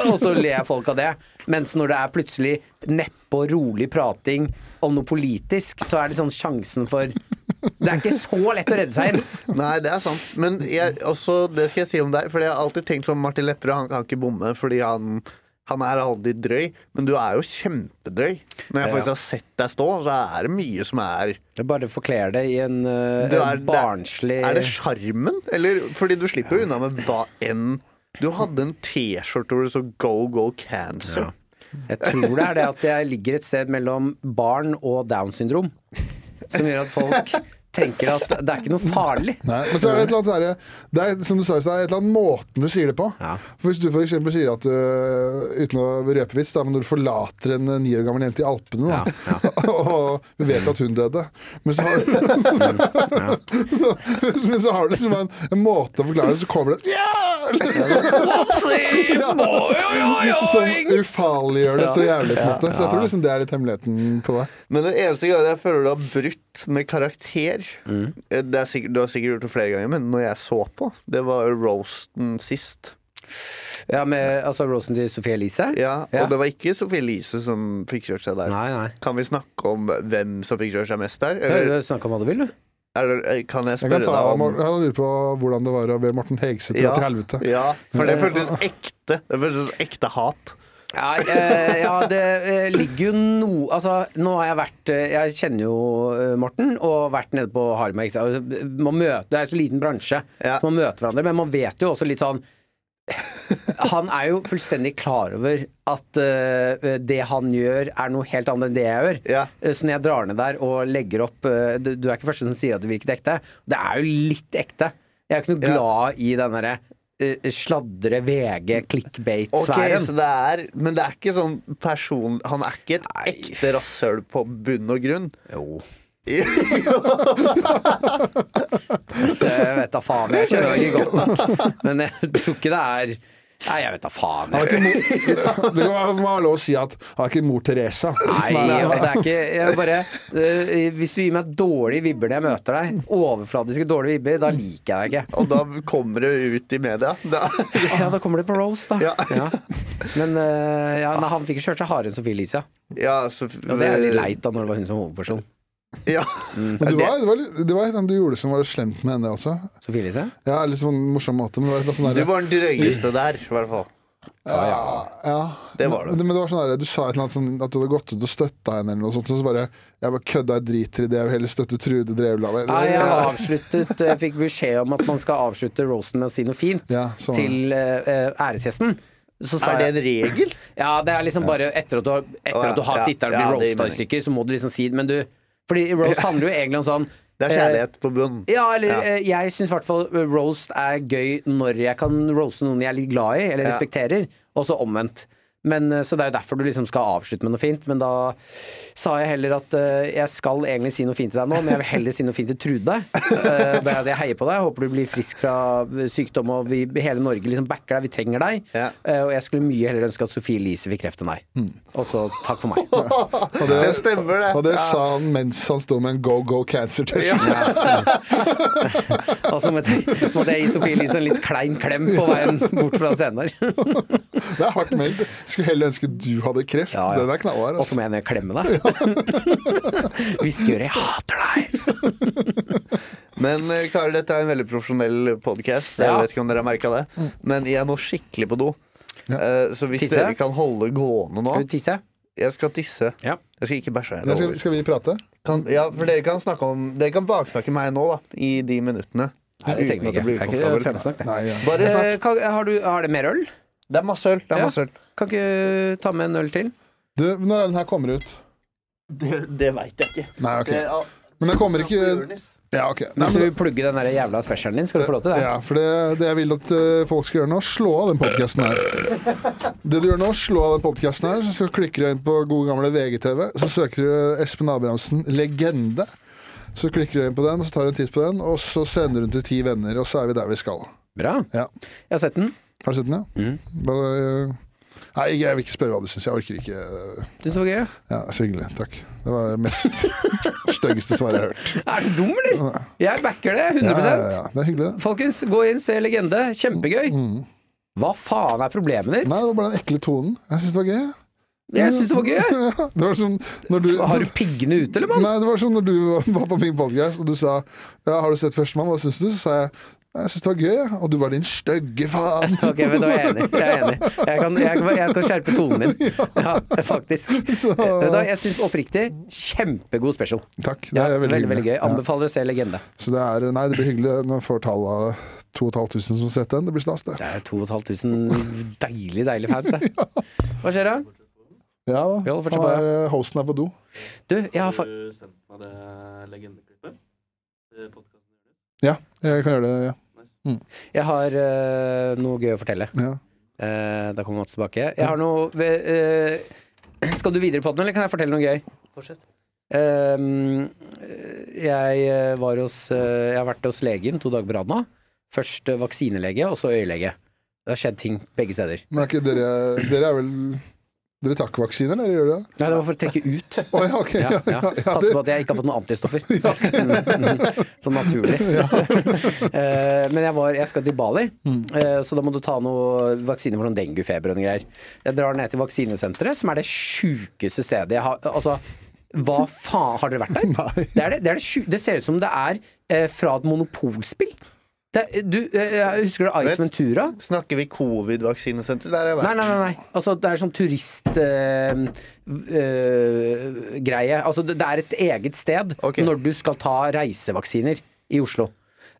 Og så ler jeg folk av det. Mens når det er plutselig neppe og rolig prating om noe politisk, så er det sånn sjansen for Det er ikke så lett å redde seg inn. Nei, det er sant. Men jeg, også, det skal jeg si om deg, for jeg har alltid tenkt sånn Martin Lepperød, han kan ikke bomme fordi han han er aldri drøy, men du er jo kjempedrøy. Når jeg Ja. faktisk har sett deg stå, så er det mye som er Jeg bare forkler det i en, eh, er- en barnslig Er det sjarmen? Eller fordi du slipper jo unna med hva enn Du hadde en T-skjorte hvor det så 'Go Go Cancer'. Jeg tror det er det at jeg ligger et sted mellom barn og down syndrom, Som gjør at folk tenker at det er ikke noe farlig. Nei, men så er det et eller annet sånn Det er som du sa det er et eller annet måten du sier det på. Ja. For Hvis du f.eks. sier at du, uten å røpe vits, da, men når du forlater en ni år gammel jente i Alpene, da, og vi vet at hun døde Men så har, så, men så har du liksom en, en måte å forklare det så kommer det Som ufarliggjør det så jævlig, på en måte. Så jeg tror liksom det er litt hemmeligheten på det. Men den eneste gangen jeg føler du har brutt med karakter Mm. det er sikkert, Du har sikkert gjort det flere ganger, men når jeg så på, det var roasten sist. Ja, med altså roasten til Sophie Elise? Ja, Ja. Og det var ikke Sophie Elise som fikk kjørt seg der. Nei, nei. Kan vi snakke om hvem som fikk kjørt seg mest der? Ja, Eller Snakk om hva du vil, du. Eller, kan jeg Jeg spørre kan ta, deg om jeg lurer på hvordan det var å be Morten Hegseth dra til helvete. Ja, for det føltes ekte. Det føltes ekte hat. Ja, eh, ja det eh, ligger jo noe Altså, nå har jeg vært eh, Jeg kjenner jo eh, Morten, og vært nede på Harma. ikke sant? Altså, Man møter, det er en så liten bransje, Ja. så man møter hverandre. Men man vet jo også litt sånn Han er jo fullstendig klar over at eh, det han gjør, er noe helt annet enn det jeg gjør. Ja. Så når jeg drar ned der og legger opp eh, Du er ikke første som sier at det virket ekte. Det er jo litt ekte. Jeg er jo ikke noe glad i den derre sladre VG clickbait-sfæren. er Men det er ikke sånn person Han er ikke et Nei. ekte rasshøl på bunn og grunn. Jo. Jeg vet da faen. Jeg kjenner det ikke godt nok. Men jeg tror ikke det er Nei, jeg vet da faen. Han er ikke mor, det må være lov å si at han er ikke mor Teresa. Nei, det er ikke jeg bare, øh, Hvis du gir meg dårlige vibber når jeg møter deg, overfladiske dårlige vibber, da liker jeg deg ikke. Og da kommer det ut i media. Da. Ja, da kommer det på Rose, da. Ja. Men øh, ja, nei, han fikk kjørt seg hardere enn Sofie Elise. Ja, så, Og det er litt leit da når det var hun som hovedperson. Ja. Men du var, det, var, det var den du gjorde som var slemt med henne også. Sofie Elise? Ja, litt sånn morsom måte, men det var sånn Du var den drøyeste der, i hvert fall. ja, ja. Det var det. Men, men det var sånn der, du sa et eller annet sånn at du hadde gått ut og støtta henne, eller noe sånt, og så bare Jeg bare kødda, jeg driter i det, jeg vil heller støtte Trude Drevland. eller- Nei, jeg avsluttet Jeg fikk beskjed om at man skal avslutte roasten med å si noe fint Ja, sånn til uh, æresgjesten. Så sa Er det en regel? Ja, det er liksom bare etter at du har, etter at du har Ja. sittet der og blitt det roasta i stykker, så må du liksom si det. Men du Fordi roast handler jo egentlig om sånn Det er kjærlighet på bunnen. Ja, eller Ja. eh, jeg syns i hvert fall eh, roast er gøy når jeg kan roaste noen jeg er litt glad i, eller respekterer, og så omvendt. Men, eh, så det er jo derfor du liksom skal avslutte med noe fint. Men da sa jeg heller at uh, jeg skal egentlig si noe fint til deg nå, men jeg vil heller si noe fint til Trude. Uh, bare at jeg heier på deg. Håper du blir frisk fra sykdom, og vi, hele Norge liksom backer deg. Vi trenger deg. Ja. Uh, og jeg skulle mye heller ønske at Sofie Elise fikk kreft enn deg. Og så takk for meg. Og Det det, stemmer, det. og det sa han mens han sto med en Go Go Cancer-T-skjorte. Og så måtte, jeg- måtte jeg gi Sofie Elise en litt klein klem på veien bort fra scenen der. Det er hardt meldt. Skulle heller ønske du hadde kreft. Ja, ja. Den er knallhard. Og så Altså. må jeg ned og klemme deg. Hvisker jeg hater deg! Men eh, karer, dette er en veldig profesjonell podkast. Jeg Ja. vet ikke om dere har merka det. Men jeg må skikkelig på do. Eh, Så hvis Tisse? dere kan holde gående nå Skal du tisse? Jeg skal tisse. Ja. Jeg skal ikke bæsje. skal, skal vi prate? Kan, ja, for dere kan snakke om Dere kan baksnakke meg nå, da. I de minuttene. Nei, det trenger vi ikke. Det er ikke det. Nei, ja. Bare Eh, snakk. Eh, har, du, har det mer øl? Det er masse øl. Det er masse øl. Kan ikke ta med en øl til? Du, når er den her kommer ut? Det, det veit jeg ikke. Nei, ok. Det, ja, Men den kommer ikke. Ja, ok. Nei, Hvis du men... plugger den der jævla specialen din, skal du få lov til det. ja, for det, det jeg vil at uh, folk skal gjøre nå, slå av den podkasten her. Det du gjør nå, slå av den podkasten her, så klikker du inn på gode gamle VGTV. Så søker du Espen Abrahamsen 'Legende'. Så klikker du inn på den, så tar du en titt på den, og så sender du den til ti venner, og så er vi der vi skal. Bra. Ja. Jeg har sett den. Har du sett den, ja? Mm. Eh, nei, jeg vil ikke spørre hva du syns. Jeg orker ikke. Du Syns det var gøy? Ja, Så hyggelig. Takk. Det var det mest styggeste svaret jeg har hørt. Er du dum, eller? Jeg backer det. 100 Ja, ja. Det er hyggelig, det. Folkens, gå inn, se Legende. Kjempegøy. Mm. Hva faen er problemet ditt? Nei, det var bare den ekle tonen. Jeg syns det var gøy. jeg. Syns det var gøy. Ja, det var sånn du, Har du piggene ute, eller, mann? Nei, det var sånn når du var på min podcast og du sa ja, 'Har du sett Førstemann', hva syns du? Så sa jeg jeg syns det var gøy, jeg. Og du var din stygge faen. Ok, men da er jeg enig. Jeg, er enig. Jeg, kan, jeg, kan, jeg kan skjerpe tonen din. Ja, faktisk. Så- Vet Jeg syns oppriktig kjempegod special. Takk. Det Ja, er veldig, veldig, veldig gøy. Anbefaler å se Legende. Så det er Nei, det blir hyggelig når vi får tall av 2500 som har sett den. Det blir stas, det. Det er 2500 deilig, deilig fans, det. Hva skjer da? Ja da. Jo, Han på, er, eh, hosten er på do. Du, jeg har fa Har du sendt meg det legendeklippet? Det podcasten gjør det? Ja, jeg kan gjøre det. Ja. Jeg har eh, noe gøy å fortelle. Ja. Eh, da kommer Mats tilbake. Jeg har noe eh, Skal du videre på den, eller kan jeg fortelle noe gøy? Fortsett. Ehm, jeg eh, var hos eh, Jeg har vært hos legen to dager på rad nå. Først eh, vaksinelege, og så øyelege. Det har skjedd ting begge steder. Men er ikke dere Dere er vel Dere tar ikke vaksiner, eller gjør det? Nei, det var for å trekke ut. Oh, ja, okay. Ja, Ja, Passe på at jeg ikke har fått noen antistoffer. sånn naturlig. Eh, Men jeg, var, jeg skal til Bali, Mm. eh, så da må du ta noe vaksine for noen denguefeber og noe greier. Jeg drar ned til vaksinesenteret, som er det sjukeste stedet jeg har Altså, hva faen, har dere vært der? Det, er det, det, er det, det ser ut som det er eh, fra et monopolspill. Det, du, eh, jeg husker du Ice Ventura? Snakker vi covid-vaksinesenter? Der jeg Nei, nei, nei. nei. Altså, det er sånn turistgreie. Uh, greie. altså, det, det er et eget sted okay. når du skal ta reisevaksiner i Oslo.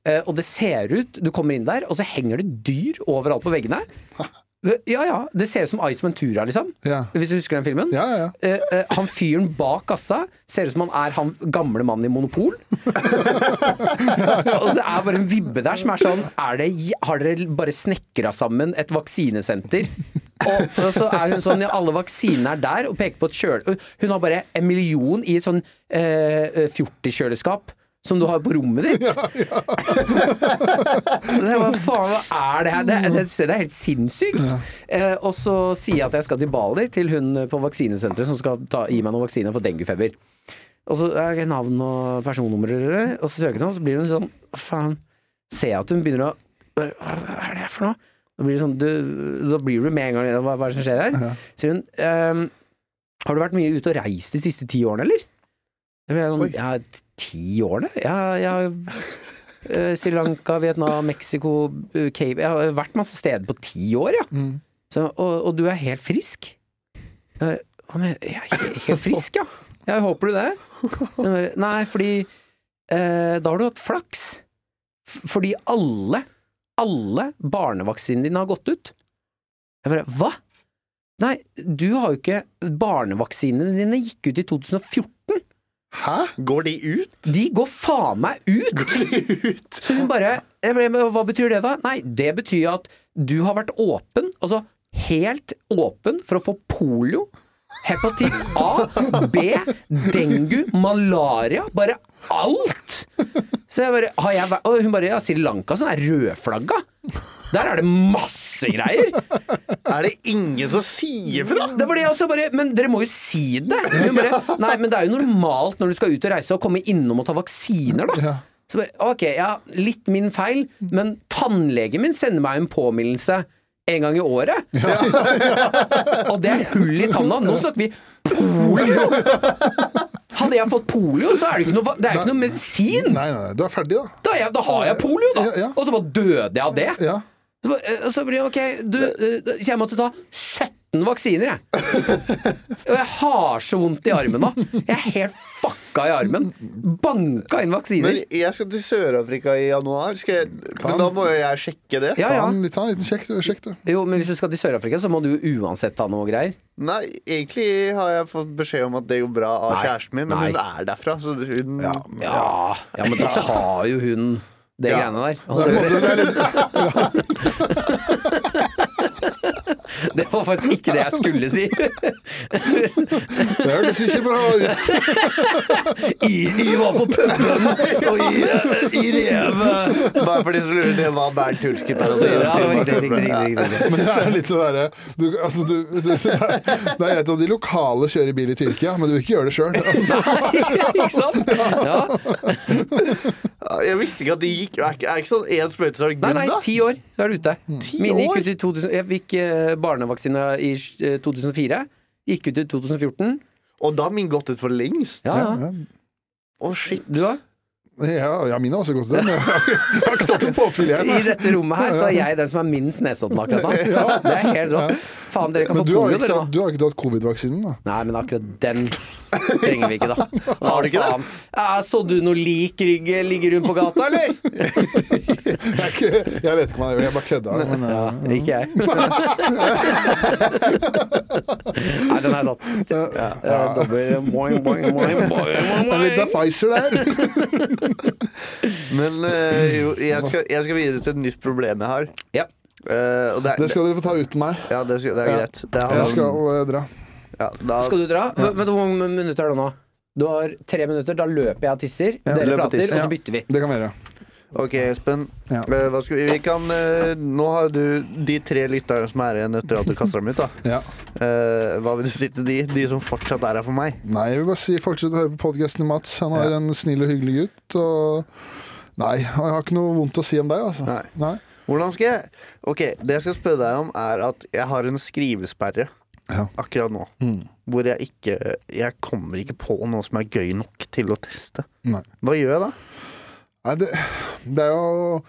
Uh, og det ser ut Du kommer inn der, og så henger det dyr overalt på veggene. Ja, ja. Det ser ut som Ice Ventura, liksom. Ja. Hvis du husker den filmen? Ja, ja, ja. Eh, eh, han fyren bak kassa ser ut som han er han gamle mannen i Monopol. og det er bare en vibbe der som er sånn er det, Har dere bare snekra sammen et vaksinesenter? Og, og så er hun sånn ja, alle vaksinene er der, og peker på et kjøle... Hun har bare en million i sånn eh, fjortiskjøleskap. Som du har på rommet ditt? det, hva faen hva er det her? Det, det, det er helt sinnssykt. Eh, og så sier jeg at jeg skal til Bali, til hun på vaksinesenteret som skal ta, gi meg noen vaksiner for denguefeber. Og så er det navn og personnummer, og så søker hun, og så blir hun sånn Faen. Ser jeg at hun begynner å Hva er det for noe? Da blir, sånn, du, da blir du med en gang Hva, hva er det som skjer her? Sier hun ehm, Har du vært mye ute og reist de siste ti årene, eller? Jeg sånn, ja, ti årene? Jeg, jeg eh, Sri Lanka, Vietnam, Mexico, eh, Cape Jeg har vært masse steder på ti år, ja. Mm. Så, og, og du er helt frisk? Jeg, Jeg er helt frisk, ja. Jeg håper du det? Nei, fordi eh, da har du hatt flaks. Fordi alle, alle barnevaksinene dine har gått ut. Jeg bare Hva? Nei, du har jo ikke Barnevaksinene dine gikk ut i 2014. Hæ? Går de ut? De går faen meg ut! Så hun bare jeg ble, men Hva betyr det, da? Nei, det betyr at du har vært åpen, altså helt åpen, for å få polio, hepatitt A, B, dengu, malaria. Bare alt! Så jeg bare, har jeg vært, Og hun bare Ja, Sri Lanka sånn er rødflagga. Der er det masse greier. Er det ingen som sier fra? Det var det jeg også bare Men dere må jo si det! Bare, Nei, men det er jo normalt når du skal ut og reise, å komme innom og ta vaksiner, da. Ja. Så bare, ok, ja, litt min feil, men tannlegen min sender meg en påminnelse en gang i året. og det er hull i tanna. Nå snakker vi polio! Hadde jeg fått polio, så er det ikke noe, det er ikke noe medisin. Nei, nei, nei, du er ferdig, da. Da, jeg, da har jeg polio, da. Ja, ja. Og så bare døde jeg av det. Så, eh, så blir det ok, du, eh, jeg måtte ta 17 vaksiner, jeg. Og jeg har så vondt i armen nå. Jeg er helt fucka i armen. Banka inn vaksiner. Men jeg skal til Sør-Afrika i januar. Skal jeg, men da må jo jeg sjekke det. Ja, Ta ja. en, ta en liten sjekk, sjekk du. Jo, men hvis du skal til Sør-Afrika, så må du uansett ta noe greier. Nei, egentlig har jeg fått beskjed om at det går bra av Nei. kjæresten min, men Nei. hun er derfra, så hun Ja, Ja, ja men da har jo hun det Ja. greiene der. er måte- det litt, Det var faktisk ikke det jeg skulle si. det hørtes ikke bra ut. I, I var på puben og i, i rev. Bare for de som lurer, det var Bernt riktig. Men det er litt sånn du, altså, du, Det er det greit om de lokale kjører bil i Tyrkia, men du vil ikke gjøre det sjøl. Altså, Ikke sant? Ja. Jeg visste ikke at de gikk Er ikke, er ikke sånn én sprøyte, så er det Nei, good, nei, da? ti år, så er du ute. Ti Mine gikk år? ut i 2000, jeg fikk eh, barnevaksine i eh, 2004. Gikk ut i 2014. Og da har min gått ut for lengst. Ja, ja. ja, Å, shit. Du da? ja, ja, mine har også gått til det. men Jeg har ikke- ikke tatt noe påfyll, jeg. I nei. dette rommet her så er jeg den som er minst nesodden akkurat nå. Det er helt rått. Faen, dere kan Men få du har polio, ikke dere tatt, nå. du har ikke tatt covid-vaksinen, da? Nei, men akkurat den trenger vi ikke, da. Har du ikke det? så du noe lik rygg ligge rundt på gata, eller? Jeg, er ikke, jeg vet ikke hva jeg gjør, jeg bare kødda. Men, Ja, eh, ikke jeg. Nei, den er tatt. Ja, ja. Dobbel liten boing. Pfizer der. Men eh, jo, jeg skal, jeg skal videre til et nytt problem jeg har. Ja. Uh, det, Det skal dere få ta uten meg. ja, det, skal, det er greit. Det er, Jeg skal dra. Ja, da, Skal du dra? Ja. du hvor mange minutter er det nå? Du har tre minutter. Da løper jeg og tisser. Ja, Dere og prater, tiss. og så bytter vi. Det kan vi gjøre. Ok, Espen. Ja. Hva skal vi, vi kan, uh, nå har du de tre lytterne som er igjen etter at du kaster dem ut. da Ja. uh, Hva vil du si til de? De som fortsatt er her for meg? Nei, jeg vil bare si fortsett å høre på podkasten til Mats. Han er Ja. en snill og hyggelig gutt. Og nei, jeg har ikke noe vondt å si om deg, altså. Nei. Nei. Hvordan skal jeg Ok, Det jeg skal spørre deg om, er at jeg har en skrivesperre Ja. akkurat nå. Mm. Hvor jeg ikke Jeg kommer ikke på noe som er gøy nok til å teste. Nei. Hva gjør jeg da? Nei, det, det er jo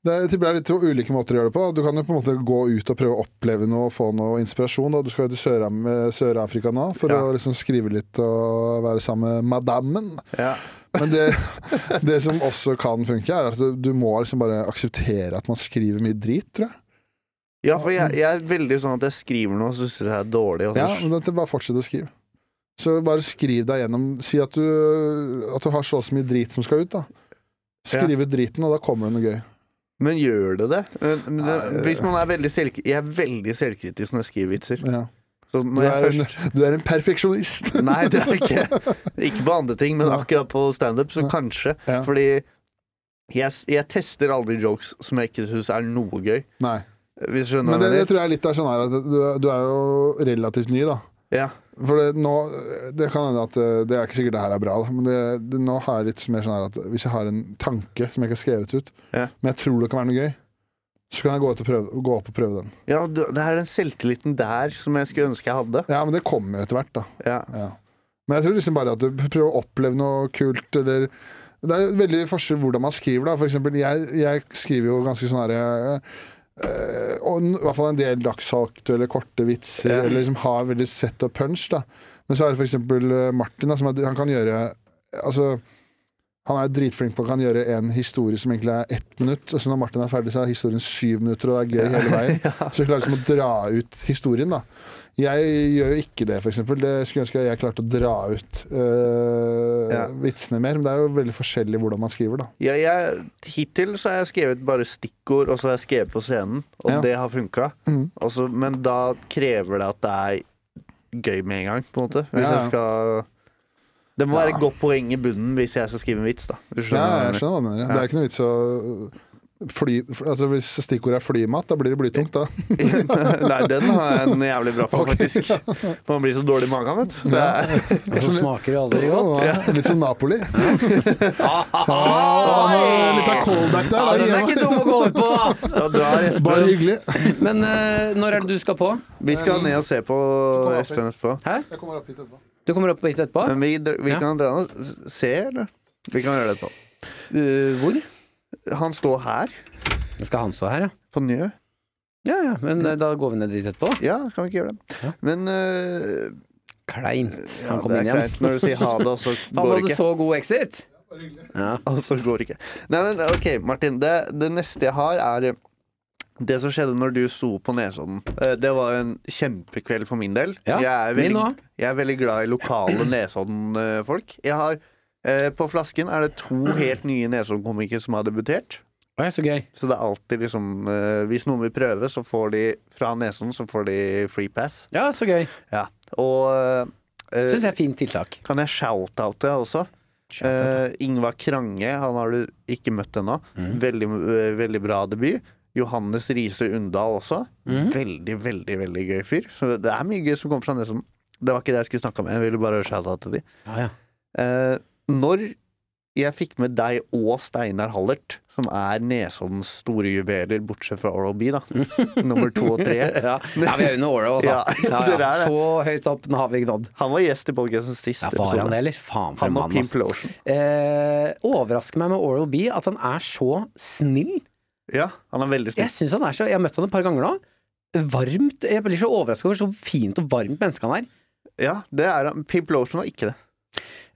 det er, litt ulike måter å gjøre det på. Du kan jo på en måte gå ut og prøve å oppleve noe og få noe inspirasjon. Da. Du skal jo til Sør-Afrika nå for Ja. å liksom skrive litt og være sammen med madammen. Ja. Men det, det som også kan funke, er at du, du må liksom bare akseptere at man skriver mye drit, tror jeg. Ja, for jeg, jeg er veldig sånn at jeg skriver noe, så syns jeg det er dårlig. Også. Ja, men det, bare fortsett å skrive. Så bare skriv deg gjennom Si at du, at du har så mye drit som skal ut, da. Skriv ut driten, og da kommer det noe gøy. Men gjør det det? Men, men det hvis man er veldig selv, Jeg er veldig selvkritisk når jeg skriver vitser. Ja. Så Du, er, er en, du er en perfeksjonist. Nei, det er ikke Ikke på andre ting, men Ja. akkurat på standup, så Ja. kanskje. Ja. Fordi jeg, jeg tester aldri jokes som jeg ikke syns er noe gøy. Nei. Hvis du skjønner Men hva det, jeg det mener? tror jeg er litt av sånn her at du, du er jo relativt ny, da. Ja. For det, nå Det kan hende at eh, Det er ikke sikkert det her er bra, da, men det, det, nå har jeg litt mer sånn her at hvis jeg har en tanke som jeg ikke har skrevet ut, Ja. men jeg tror det kan være noe gøy, så kan jeg gå, ut og prøve, gå opp og prøve den. ja, du- det er den selvtilliten der som jeg skulle ønske jeg hadde. Ja, men det kommer jo etter hvert, da. Ja. Ja. Men jeg tror liksom bare at du prøver å oppleve noe kult, eller Det er veldig forskjell hvordan man skriver, da. For eksempel, jeg, jeg skriver jo ganske sånn herre eh, og i hvert fall en del dagsaktuelle korte vitser, yeah. eller liksom har veldig sett og punch, da. Men så er det for eksempel eh, Martin, da, som er, han kan gjøre Altså han er dritflink på å kan gjøre en historie som egentlig er ett minutt. Og så når Martin er ferdig, så er historien syv minutter, og det er gøy hele veien. Så jeg klarer liksom å dra ut historien, da. Jeg gjør jo ikke det, eksempel. Det skulle ønske jeg klarte å dra ut øh, Ja. vitsene mer. Men det er jo veldig forskjellig hvordan man skriver, da. Ja, jeg, hittil så har jeg skrevet bare stikkord, og så har jeg skrevet på scenen, og Ja. det har funka. Mhm. Men da krever det at det er gøy med en gang, på en måte. Hvis Ja, jeg skal Det må være et godt poeng i bunnen hvis jeg skal skrive en vits, da. Du skjønner Ja, jeg jeg skjønner hva du mener. Det er ikke noe vits å fly Altså Hvis stikkordet er flymat, da blir det blytungt, da. Nei, den har jeg en jævlig bra på, Ok, faktisk. For man blir så dårlig i magen, vet du. Det Og så smaker det aldri godt. Ja, Litt som Napoli. Oi! Litt av callback der. Ja, da. den er ikke dum å gå ut på, da! da drar Espen. Bare hyggelig. Men uh, når er det du skal på? Vi skal ned og se på Espen etterpå. Hæ? Jeg kommer opp hit etterpå. Du kommer opp hit etterpå? Men vi, vi Ja. kan dra ned og se, eller? Vi kan gjøre det etterpå. Uh, hvor? Han står her, Skal han stå her, ja? på Njø. Ja, ja, men ja. da går vi ned dit etterpå. Ja, kan vi ikke gjøre det? Ja. Men uh, Kleint. ja, Han kom det inn igjen. greit når du sier ha det, og så går det ikke. Han hadde så god exit. Ja. Og så går det ikke. Nei, men ok, Martin. Det, det neste jeg har, er eh, det som skjedde når du sto på Nesodden. Eh, Det var en kjempekveld for min del. Ja, jeg, er veldig, jeg er veldig glad i lokale Nesodden-folk. Jeg har eh, På flasken er det to helt nye Nesodden-komikere som har debutert. Oi, så gøy. Så det er alltid liksom eh, Hvis noen vil prøve, så får de fra Nesodden så får de free pass. Ja, så gøy. Ja. Og uh, Syns jeg er fint tiltak. kan jeg shout-oute også? Uh, Ingvar Krange, han har du ikke møtt ennå. Mm. Veldig, uh, veldig bra debut. Johannes Riise Undal også. Mm. Veldig, veldig veldig gøy fyr. Så det er mye gøy som kommer fra Nesodden. Det var ikke det jeg skulle snakke med. jeg ville bare shout-out til de. Ja, ja. Eh, når jeg fikk med deg og Steinar Hallert, som er Nesoddens store juveler, bortsett fra Oral B, da. Nummer to og tre. Ja. ja, vi er under året, altså. Ja, Ja. Så høyt opp nå har vi nådd. Han var gjest i podcasten sist. Ja, var han det, eller? Faen for en mann, altså. Eh, overrasker meg med Oral B at han er så snill. Ja, han er veldig snill. Jeg synes han er så Jeg har møtt han et par ganger nå. Varmt. Jeg blir så overraska over så fint og varmt menneske han er. Ja, det er han. Pimp Lotion var ikke det.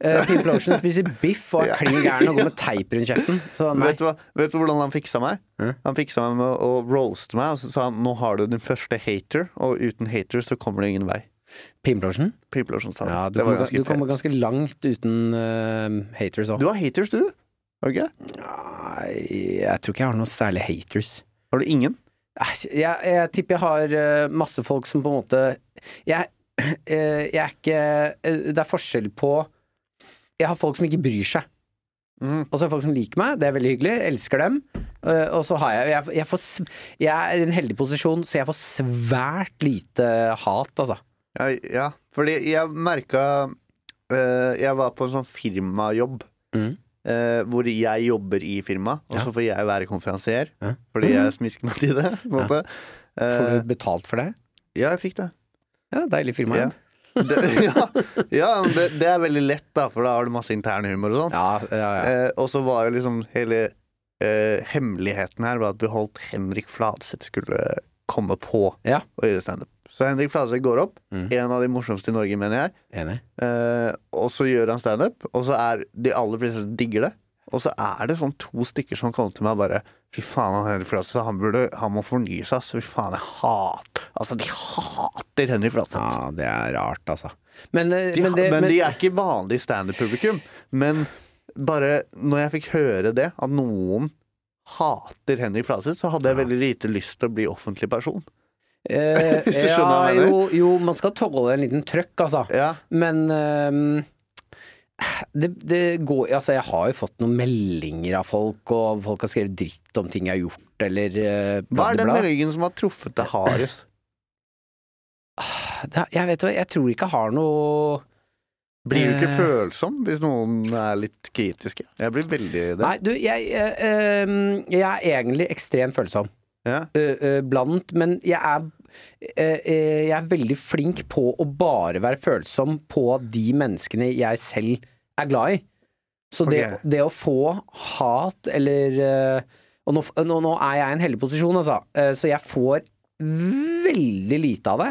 Uh, Pimp Lotion spiser biff og er klin gæren og går med teip rundt kjeften. Vet du, vet du hvordan han fiksa meg? Han fiksa meg med å roaste meg, og så sa han nå har du din første hater, og uten hater så kommer det ingen vei. Pimp Lotion? Pimp sa. Ja, du kommer, ganske du kommer ganske langt uten uh, haters òg. Du har haters, du? Har du ikke? Jeg tror ikke jeg har noe særlig haters. Har du ingen? Jeg, jeg tipper jeg har eh, masse folk som på en måte Jeg, eh, jeg er ikke eh, Det er forskjell på Jeg har folk som ikke bryr seg. Mm. Og så er det folk som liker meg, det er veldig hyggelig, elsker dem. Uh, og så har jeg jeg, jeg, får, jeg er i en heldig posisjon, så jeg får svært lite hat, altså. Ja, ja, fordi jeg merka uh, Jeg var på en sånn firmajobb. Mm. Uh, hvor jeg jobber i firma, og Ja. så får jeg være konferansier. Ja. Fordi jeg smisker meg til det. Får du betalt for det? ja, jeg fikk det. Ja, deilig firma. Ja. det ja, ja det, det er veldig lett, da, for da har du masse internhumor og sånn. Ja, ja, ja. Eh, og så var jo liksom hele eh, hemmeligheten her var at Beholdt Henrik Fladseth skulle komme på Ja. og gjøre standup. Så Henrik Fladseth går opp, Mm. en av de morsomste i Norge, mener jeg. Enig. Eh, og så gjør han standup, og så er de aller fleste digger det. Og så er det sånn to stykker som kommer til meg bare Fy faen, han Henry Flatseth, han, burde, han må fornye seg. Fy faen, jeg hater Altså, de hater Henrik Flatseth. Ja, det er rart, altså. Men, eh, De, men, det, men, men, de er ikke vanlig standup-publikum. Men bare når jeg fikk høre det, at noen hater Henrik Flatseth, så hadde jeg veldig lite lyst til å bli offentlig person. eh, Hvis du skjønner ja, hva jeg mener? jo, jo, man skal tåle en liten trøkk, altså. Ja, Men ehm, det, det går Altså, jeg har jo fått noen meldinger av folk, og folk har skrevet dritt om ting jeg har gjort, eller uh, Hva er den meldingen som har truffet deg hardest? Jeg vet hva, jeg tror ikke jeg har noe Blir du ikke Eh. følsom hvis noen er litt kritiske? Jeg blir veldig det. Nei, du, jeg, eh, ehm, jeg er egentlig ekstremt følsom. Ja. eh, eh, blant, men jeg er eh, eh, Jeg er veldig flink på å bare være følsom på de menneskene jeg selv er glad i. Så det, okay. det å få hat eller eh, Og nå, nå, nå er jeg i en heldig posisjon, altså, eh, så jeg får veldig lite av det.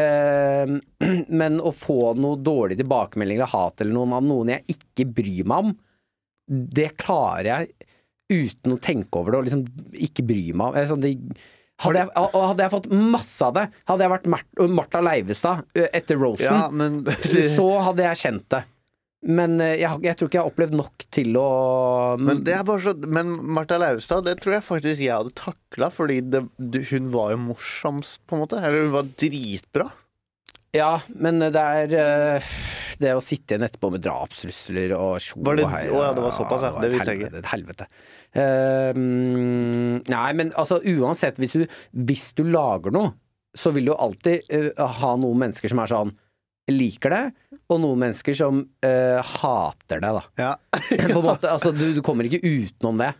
Eh, men å få noe dårlig tilbakemelding eller hat eller noen av noen jeg ikke bryr meg om, det klarer jeg uten å tenke over det og liksom ikke bry meg om. Eh, sånn, det, hadde, jeg, og hadde jeg fått masse av det, hadde jeg vært Martha Leivestad etter Rosen, ja, men så hadde jeg kjent det. Men jeg, jeg tror ikke jeg har opplevd nok til å Men det er bare så Men Martha Leivestad, det tror jeg faktisk jeg hadde takla, fordi det, hun var jo morsomst, på en måte. Eller hun var dritbra. Ja, men det er det å sitte igjen etterpå med drapstrusler og tjo og hei, å ja, det var såpass, ja. Det et visste jeg ikke. helvete, Et helvete. Mm, nei, men altså uansett, hvis du, hvis du lager noe, så vil du alltid uh, ha noen mennesker som er sånn liker det, og noen mennesker som uh, hater det, da. Ja. På en måte, altså, du, du kommer ikke utenom det.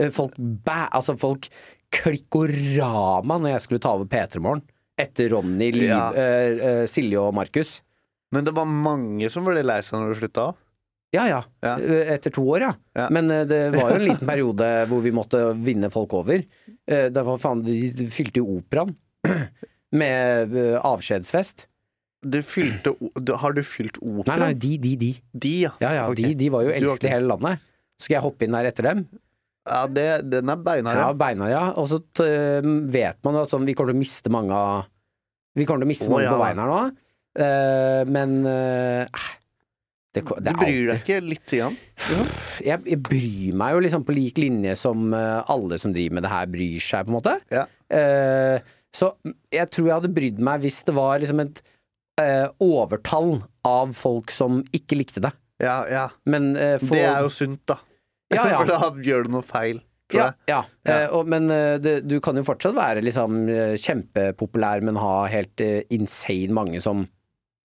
Eh, Folk bæ... Altså, folk klikkorama når jeg skulle ta over P3 Morgen. Etter Ronny, Liv, Ja. uh, uh, Silje og Markus. Men det var mange som ble lei seg når du slutta. Ja ja, Ja. Eh, etter to år, ja. Ja. Men eh, det var jo en liten periode hvor vi måtte vinne folk over. Eh, Det var faen, de fylte jo operaen med avskjedsfest. Du fylte Har du fylt Nei, nei, de, de, de. De, ja. Ja ja, okay. de, de var jo elsket i hele landet. Skal jeg hoppe inn der etter dem? Ja, det, den er beinhard. Ja, beinar, ja. Og så vet man jo at sånn, vi kommer til å miste mange av Vi kommer til å miste mange ja. på veien her nå. Eh, men uh, det, det Du bryr deg ikke lite grann? jeg, jeg bryr meg jo liksom på lik linje som alle som driver med det her, bryr seg, på en måte. Ja. Så jeg tror jeg hadde brydd meg hvis det var liksom et overtall av folk som ikke likte det. Ja, ja. Men for Det er jo sunt, da. Ja, ja. For da gjør du noe feil, Ja, ja. Ja. Eh, og, men det, du kan jo fortsatt være liksom kjempepopulær, men ha helt insane mange som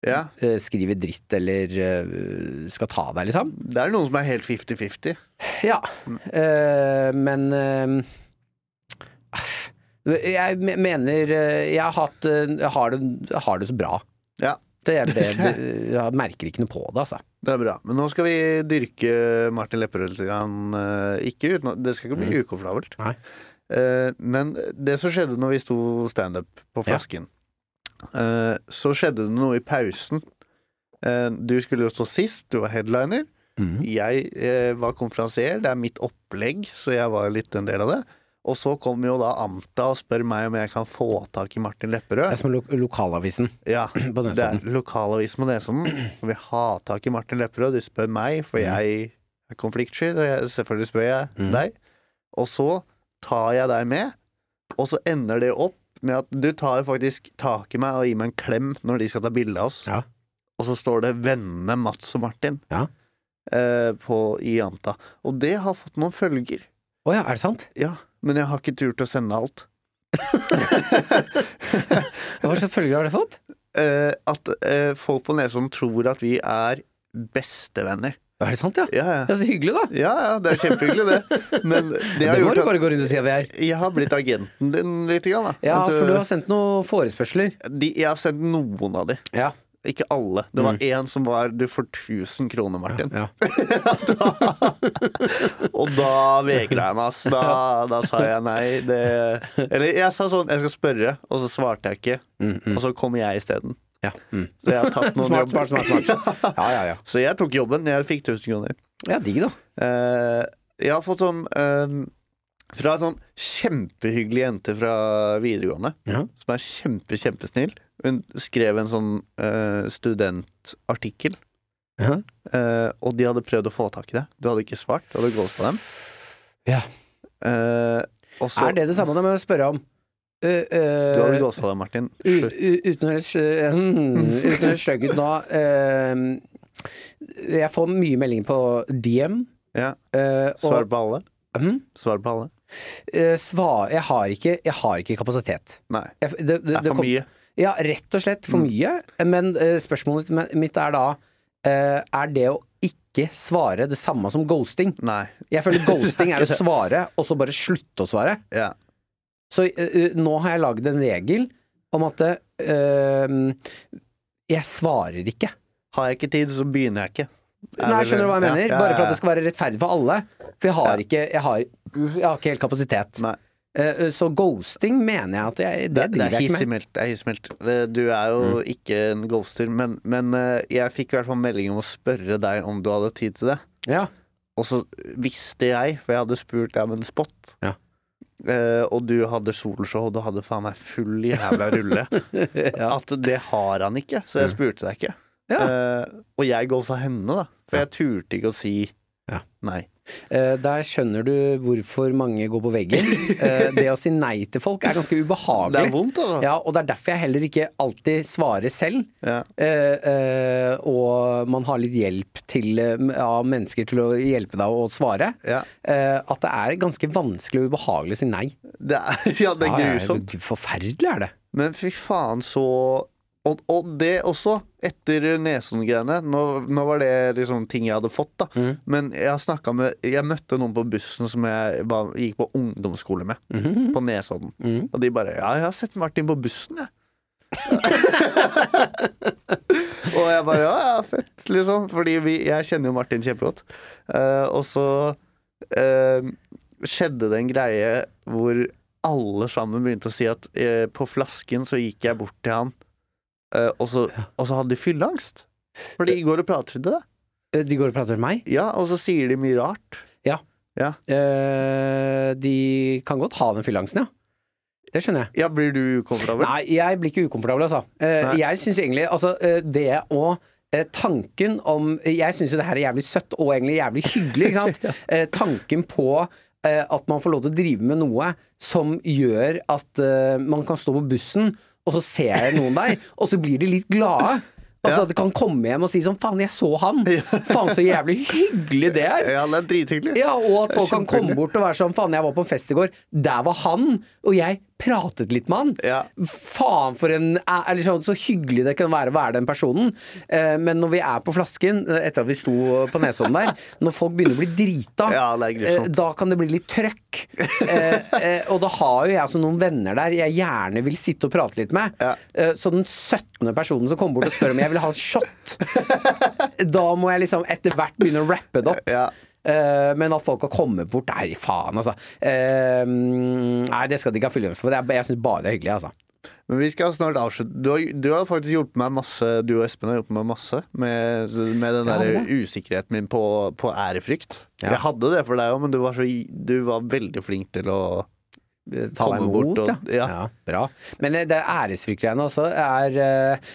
Ja. eh, skriver dritt eller eh, skal ta deg, liksom. Det er noen som er helt 50-50. Ja. Mm. Uh, men uh, jeg mener Jeg har hatt Jeg har det, har det så bra. Ja. Det, det, jeg merker ikke noe på det, altså. Det er bra. Men nå skal vi dyrke Martin Lepperød litt. grann, Ikke uten, det skal ikke bli. Mm. ukomfortabelt. Men det som skjedde når vi sto standup på flasken, så skjedde det noe i pausen. Eh, Du skulle jo stå sist, du var headliner. Mhm. Jeg eh, var konferansier, det er mitt opplegg, så jeg var litt en del av det. Og så kom jo da Amta og spør meg om jeg kan få tak i Martin Det er som lo lokalavisen Ja, på det er lokalavisen på Nesodden. Og vi har tak i Martin Lepperød. De spør meg, for jeg er konfliktsky. og Selvfølgelig spør jeg mm. deg. Og så tar jeg deg med, og så ender det opp med at du tar faktisk tak i meg og gir meg en klem når de skal ta bilde av oss. Ja. Og så står det 'vennene Mats og Martin' Ja. eh, på, i Anta. Og det har fått noen følger. Å ja, er det sant? Ja, men jeg har ikke turt å sende alt. Hva slags følger har det fått? Eh, at eh, folk på Nesodden tror at vi er bestevenner. Er det sant, ja? Ja, ja. Er så hyggelig, da. Ja, ja, det er kjempehyggelig, det. Men det Det har må gjort du bare gå rundt og si at vi er. jeg har blitt agenten din litt. Grann, da. Ja, At, for du uh, har sendt noen forespørsler. de, Jeg har sendt noen av de. Ja. Ikke alle. Det var én som var 'du får 1000 kroner, Martin'. ja. Og da vegra jeg meg, altså. Da, da sa jeg nei. Det Eller jeg sa sånn 'jeg skal spørre', og så svarte jeg ikke. Mm, mm. Og så kom jeg isteden. Ja. Mm. Så jeg har tatt noen Smart, jobber. smart, smart. smart. Ja, ja, ja. Så jeg tok jobben. Jeg fikk 1000 kroner. Ja, digg, da. Eh, jeg har fått sånn eh, Fra en sånn kjempehyggelig jente fra videregående, Ja. som er kjempe, kjempesnill. Hun skrev en sånn eh, studentartikkel, Ja. eh, og de hadde prøvd å få tak i det. Du hadde ikke svart, du hadde ghosta dem. Ja. Eh, og så Er det det samme de med å spørre om uh, Du hadde ghosta det, Martin. Slutt. Uten å høres uh, stygg ut nå uh, Jeg får mye meldinger på DM. Ja. Svar på alle. Mhm. Svar på alle. Svar Jeg har ikke, jeg har ikke kapasitet. Nei. Jeg, det, det, Det er for kom- mye. Ja, rett og slett for Mm. mye. Men spørsmålet mitt- er da Er det å ikke svare det samme som ghosting? Nei. Jeg føler ghosting er å svare, og så bare slutte å svare. Ja. Så uh, nå har jeg lagd en regel om at uh, jeg svarer ikke. Har jeg ikke tid, så begynner jeg ikke. Er Nei, jeg skjønner du hva jeg Ja, mener? ja, Bare for at det skal være rettferdig for alle. For jeg har Ja. ikke jeg har, jeg har ikke helt kapasitet. Nei. Så ghosting mener jeg at jeg, det, Det, det driver er jeg ikke med. Det er hissigmeldt. Du er jo ikke en ghoster, men, men jeg fikk i hvert fall melding om å spørre deg om du hadde tid til det. Ja. Og så visste jeg, for jeg hadde spurt deg om en spot, Ja. Eh, og du hadde soloshow, og du hadde faen meg full jævla rulle, ja. at det har han ikke. Så jeg spurte deg ikke. Ja. Uh, og jeg golfa henne, da. For jeg turte ikke å si Ja. nei. Eh, der skjønner du hvorfor mange går på veggen. Eh, det å si nei til folk er ganske Det er ubehagelig. vondt, altså. Ja, og det er derfor jeg heller ikke alltid svarer selv. Ja. Eh, og man har litt hjelp til, av mennesker til å hjelpe deg å svare. Ja. At det er ganske vanskelig og ubehagelig å si nei. Det er, ja, det er grusomt. Forferdelig er det. Men fy faen, så og, og det også, etter Nesodden-greiene. Nå, nå var det liksom ting jeg hadde fått, da. Mm. Men jeg med Jeg møtte noen på bussen som jeg var, gikk på ungdomsskole med, Mhm. på Nesodden. Mm. Og de bare 'Ja, jeg har sett Martin på bussen, jeg'. Og jeg bare ja, ja, fett, liksom. Fordi vi, jeg kjenner jo Martin kjempegodt. Uh, og så uh, skjedde det en greie hvor alle sammen begynte å si at uh, på flasken så gikk jeg bort til han, og, så, og så hadde de fylleangst. For de går og prater til det. Eh, De går og prater med meg. Ja, og så sier de mye rart. Eh, de kan godt ha den fylleangsten, ja. Det skjønner jeg. Ja, blir du ukomfortabel? Nei, jeg blir ikke ukomfortabel, altså. Eh, jeg syns egentlig Altså, eh, det å eh, Tanken om Jeg syns jo det her er jævlig søtt og egentlig jævlig hyggelig, ikke sant. eh, tanken på eh, at man får lov til å drive med noe som gjør at eh, man kan stå på bussen, og så ser noen deg, og så blir de litt glade. Altså Ja. at de kan komme hjem og si sånn Faen, jeg så han! Faen, så jævlig hyggelig det er! Ja, det er drithyggelig. Ja, og at folk kan komme bort og være sånn Faen, jeg var på en fest i går, der var han, og jeg pratet litt med han. Ja. Faen for en eller sånn, Så hyggelig det kan være å være den personen. Eh, men når vi er på flasken, eh, etter at vi sto på Nesodden der, når folk begynner å bli drita, Ja, er eh, da kan det bli litt trøkk. Eh, eh, og da har jo jeg altså noen venner der jeg gjerne vil sitte og prate litt med. Ja. Eh, så den 17. personen som kommer bort og spør om jeg vil ha en shot, da må jeg liksom etter hvert begynne å rappe det opp. Eh, men at folk har kommet bort Nei, faen, altså. Eh, nei, det skal de ikke ha fullgjørelse for. Det er- Jeg syns bare det er hyggelig, altså. Men vi skal snart avslutte. Du har, du har faktisk hjulpet meg masse Du og Espen har hjulpet meg masse med, med den Ja, der usikkerheten min på, på ærefrykt. Ja. Jeg hadde det for deg òg, men du var, så, du var veldig flink til å Ta deg imot, og- ja. ja. Bra. Men eh, det æresfryktgreiene også er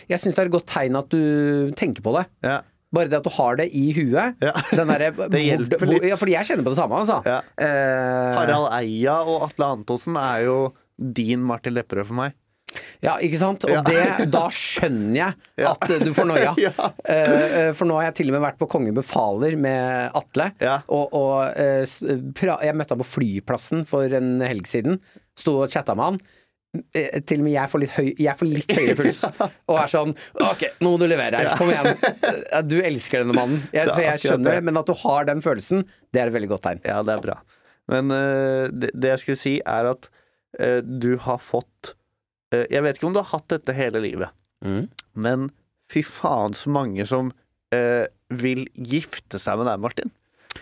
Jeg syns det er et godt tegn at du tenker på det. Ja. Bare det at du har det i huet. Ja. Den derre- Det hjelper hvor- litt. Ja, fordi jeg kjenner på det samme, altså. Ja. Eh, Harald Eia og Atle Antonsen er jo din Martin Lepperød for meg. Ja, ikke sant? Og Ja. det, da skjønner jeg at du får noia. Ja. Eh, for nå har jeg til og med vært på Kongen befaler med Atle. Ja. Og, og uh, jeg møtte han på flyplassen for en helg siden. Sto og chatta med han. Eh, Til og med jeg får litt, høy, jeg får litt høyere puls. Og er sånn Ok, nå må du levere her. Kom igjen. Du elsker denne mannen. Jeg, så jeg skjønner det. men at du har den følelsen, det er et veldig godt tegn. Ja, det er bra. Men uh, det, det jeg skulle si, er at uh, du har fått uh, Jeg vet ikke om du har hatt dette hele livet, Mm. men fy faen så mange som vil gifte seg med deg, Martin.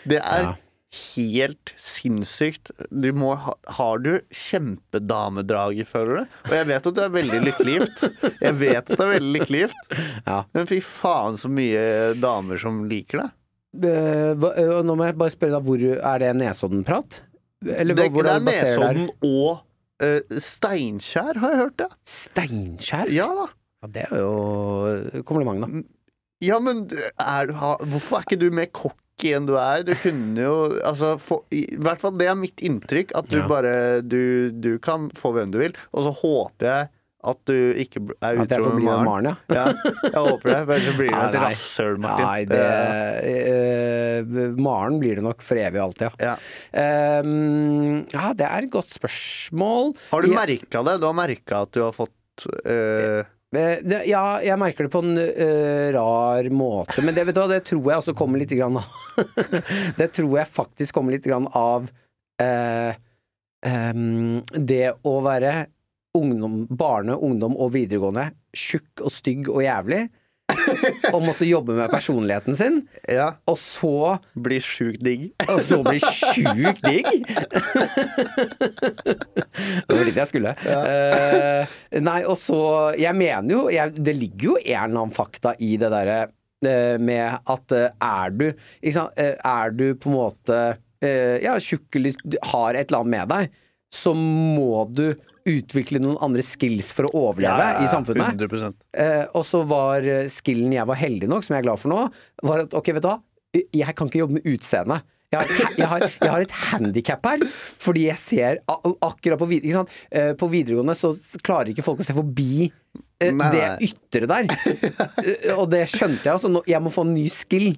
Det er Ja. Helt sinnssykt. Du må ha, har du kjempedamedraget, føler du? Og jeg vet at du er veldig lykkelig gift. Jeg vet at du er veldig lykkelig gift. Ja. Men fy faen så mye damer som liker deg. Uh, nå må jeg bare spørre deg, hvor er det Nesodden-prat? Eller Det, hva- hvor det er? Nesodden og uh, Steinkjer, har jeg hørt det. Steinkjer? Ja da. Ja, det er jo kompliment, da. Ja, men er, hvorfor er ikke du mer cocky enn du er? Du kunne jo altså få, I hvert fall det er mitt inntrykk, at du Ja. bare du, du kan få hvem du vil, og så håper jeg at du ikke er utro med Maren. Maren, ja. Ja, jeg håper det. Ellers så blir du et rasshøl, Martin. Nei, det uh, Maren blir det nok for evig og alltid, ja. ja. Um, ja, det er et godt spørsmål. Har du merka det? Du har merka at du har fått det, ja, jeg merker det på en uh, rar måte, men det, vet du, det tror jeg også kommer litt grann av. Det tror jeg faktisk kommer litt grann av uh, um, det å være ungdom, barne, ungdom og videregående tjukk og stygg og jævlig, og måtte jobbe med personligheten sin, Ja, og så Bli sjukt digg. og så bli sjukt digg. det var dit jeg skulle. Eh, nei, og så Jeg mener jo jeg, Det ligger jo en eller annen fakta i det derre uh, med at uh, er du ikke sant, Er du på en måte ja, tjukk eller har et eller annet med deg, så må du utvikle noen andre skills for å overleve i samfunnet. 100 Eh, og så var eh, skillen jeg var heldig nok, som jeg er glad for nå, var at ok, vet du hva, jeg kan ikke jobbe med utseende. Jeg har, jeg, har, jeg har et handikap her, fordi jeg ser akkurat på, vid- ikke sant? Eh, på videregående så klarer ikke folk å se forbi Nei. det ytre der. Eh, og det skjønte jeg. Altså, jeg må få en ny skill.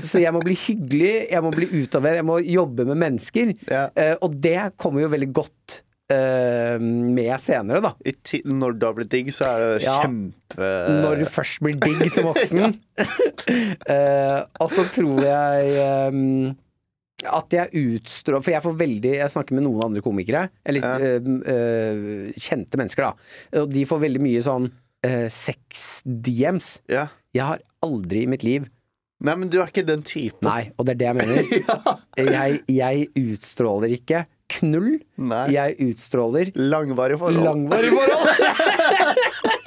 Så jeg må bli hyggelig, jeg må bli utadvendt, jeg må jobbe med mennesker. Ja. Eh, og det kommer jo veldig godt uh, med senere, da. Når du har blitt digg, så er det Ja. kjempe Når du først blir digg som voksen. uh, og så tror jeg ehm, at jeg utstråler For jeg får veldig Jeg snakker med noen andre komikere, eller Ja. øh, øh, kjente mennesker, da. Og de får veldig mye sånn øh, sex-DMs. Ja. Jeg har aldri i mitt liv Nei, men du er ikke den typen. Nei, og det er det jeg mener. Jeg, jeg utstråler ikke knull. Nei. Jeg utstråler Langvarig forhold. langvarig forhold.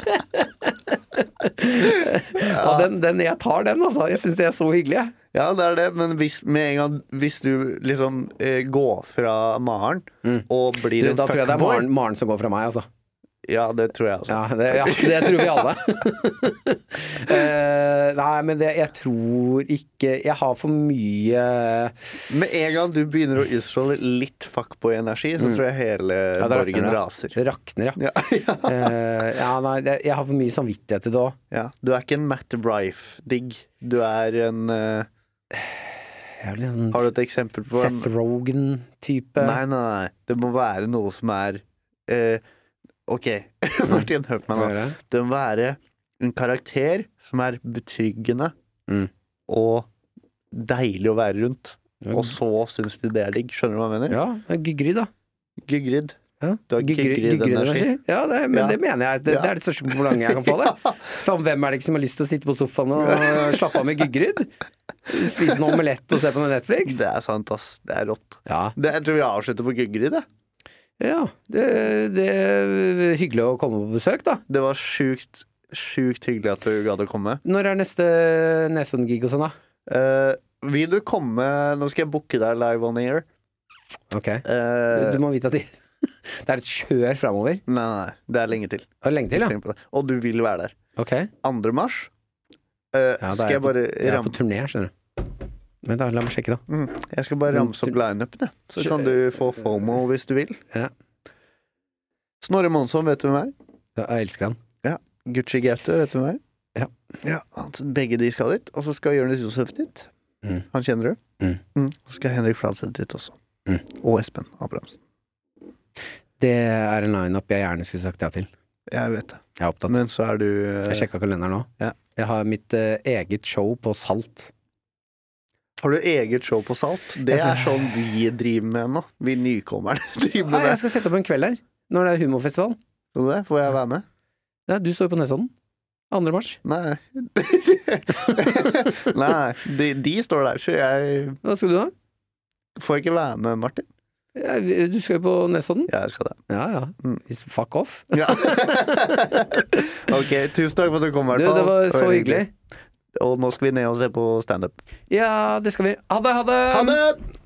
Og den, den, jeg tar den, altså. Jeg syns det er så hyggelig. jeg. Ja, det er det, men hvis, med en gang, hvis du liksom eh, går fra Maren og blir Mm. Du, en da tror jeg det er fuckboy Maren, Maren som går fra meg, altså. Ja, det tror jeg også. Ja, det, ja, det tror vi alle. Eh, nei, men det, jeg tror ikke Jeg har for mye Med en gang du begynner å utstråle litt fuckboy-energi, så tror jeg hele Mm. Ja, det borgen raser. Rakner, ja. Ja, ja. Eh, ja, nei, det, jeg har for mye samvittighet til det òg. ja. Du er ikke en Matt Rife-digg. Du er en eh, Du Har du et eksempel på Seth Rogan-type? Nei, nei, nei. Det må være noe som er eh, Ok, Martin, hør på meg nå. Det? Det må være en karakter som er betryggende Mm. og deilig å være rundt. Og så syns de det er digg. Skjønner du hva jeg mener? Ja, Gygrid, da. Gygrid. Ja. Gygrid-energi. Ja, det, men Ja. det mener jeg. Det, Ja. det er det største komplimentet jeg kan få. det Faen, Hvem er det ikke som har lyst til å sitte på sofaen og slappe av med Gygrid? Spise en omelett og se på noe Netflix? Det er sant, ass. Det er rått. Ja, Det, jeg tror vi avslutter på Gygrid, jeg. ja det, det er hyggelig å komme på besøk, da. Det var sjukt, sjukt hyggelig at du gadd å komme. Når er neste Nesodden-gig og sånn, da? Uh, vil du komme Nå skal jeg booke deg live on air. Ok. Eh, Du må vite at de, det er et kjør framover. nei, nei, det er lenge til. Er lenge til, ja. På. Og du vil være der. Okay. 2. mars uh, Ja, skal jeg jeg bare Jeg er på turné, skjønner du. Men da, la meg sjekke, da. mm, Jeg skal bare ramse opp lineupen. Så kan du få FOMO hvis du vil. Ja. Snorre Monsson, vet du hvem er? Jeg elsker han. Gucci Gaute, vet du hvem er? Ja. ja begge de skal dit. Og så skal Jonis Josef dit. Mm. Han kjenner du? Mm. Mm. Så skal Henrik Fladseth dit også. Mm. Og Espen Abrahamsen. Det er en lineup jeg gjerne skulle sagt ja til. Jeg vet det. Jeg er opptatt. Men så er du uh... Jeg sjekka kalenderen nå. Ja. Jeg har mitt uh, eget show på Salt. Har du eget show på Salt? Det er sånn vi driver med nå. Vi nykommerne driver Nei, det. jeg skal sette opp en kveld her. Når det er humorfestival. Så det. Får jeg være med? Ja, du står jo på Nesodden. 2. mars. Nei. Nei, de, de står der, så jeg Hva skal du da? får jeg ikke være med, Martin. Ja, du skal jo på Nesodden. Ja, jeg skal det. Ja ja. Mm. Fuck off. Ja. ok, tusen takk for at du kom, i hvert fall. det var så hyggelig. Og nå skal vi ned og se på standup. Ja, det skal vi. Ha det, ha det! Ha det!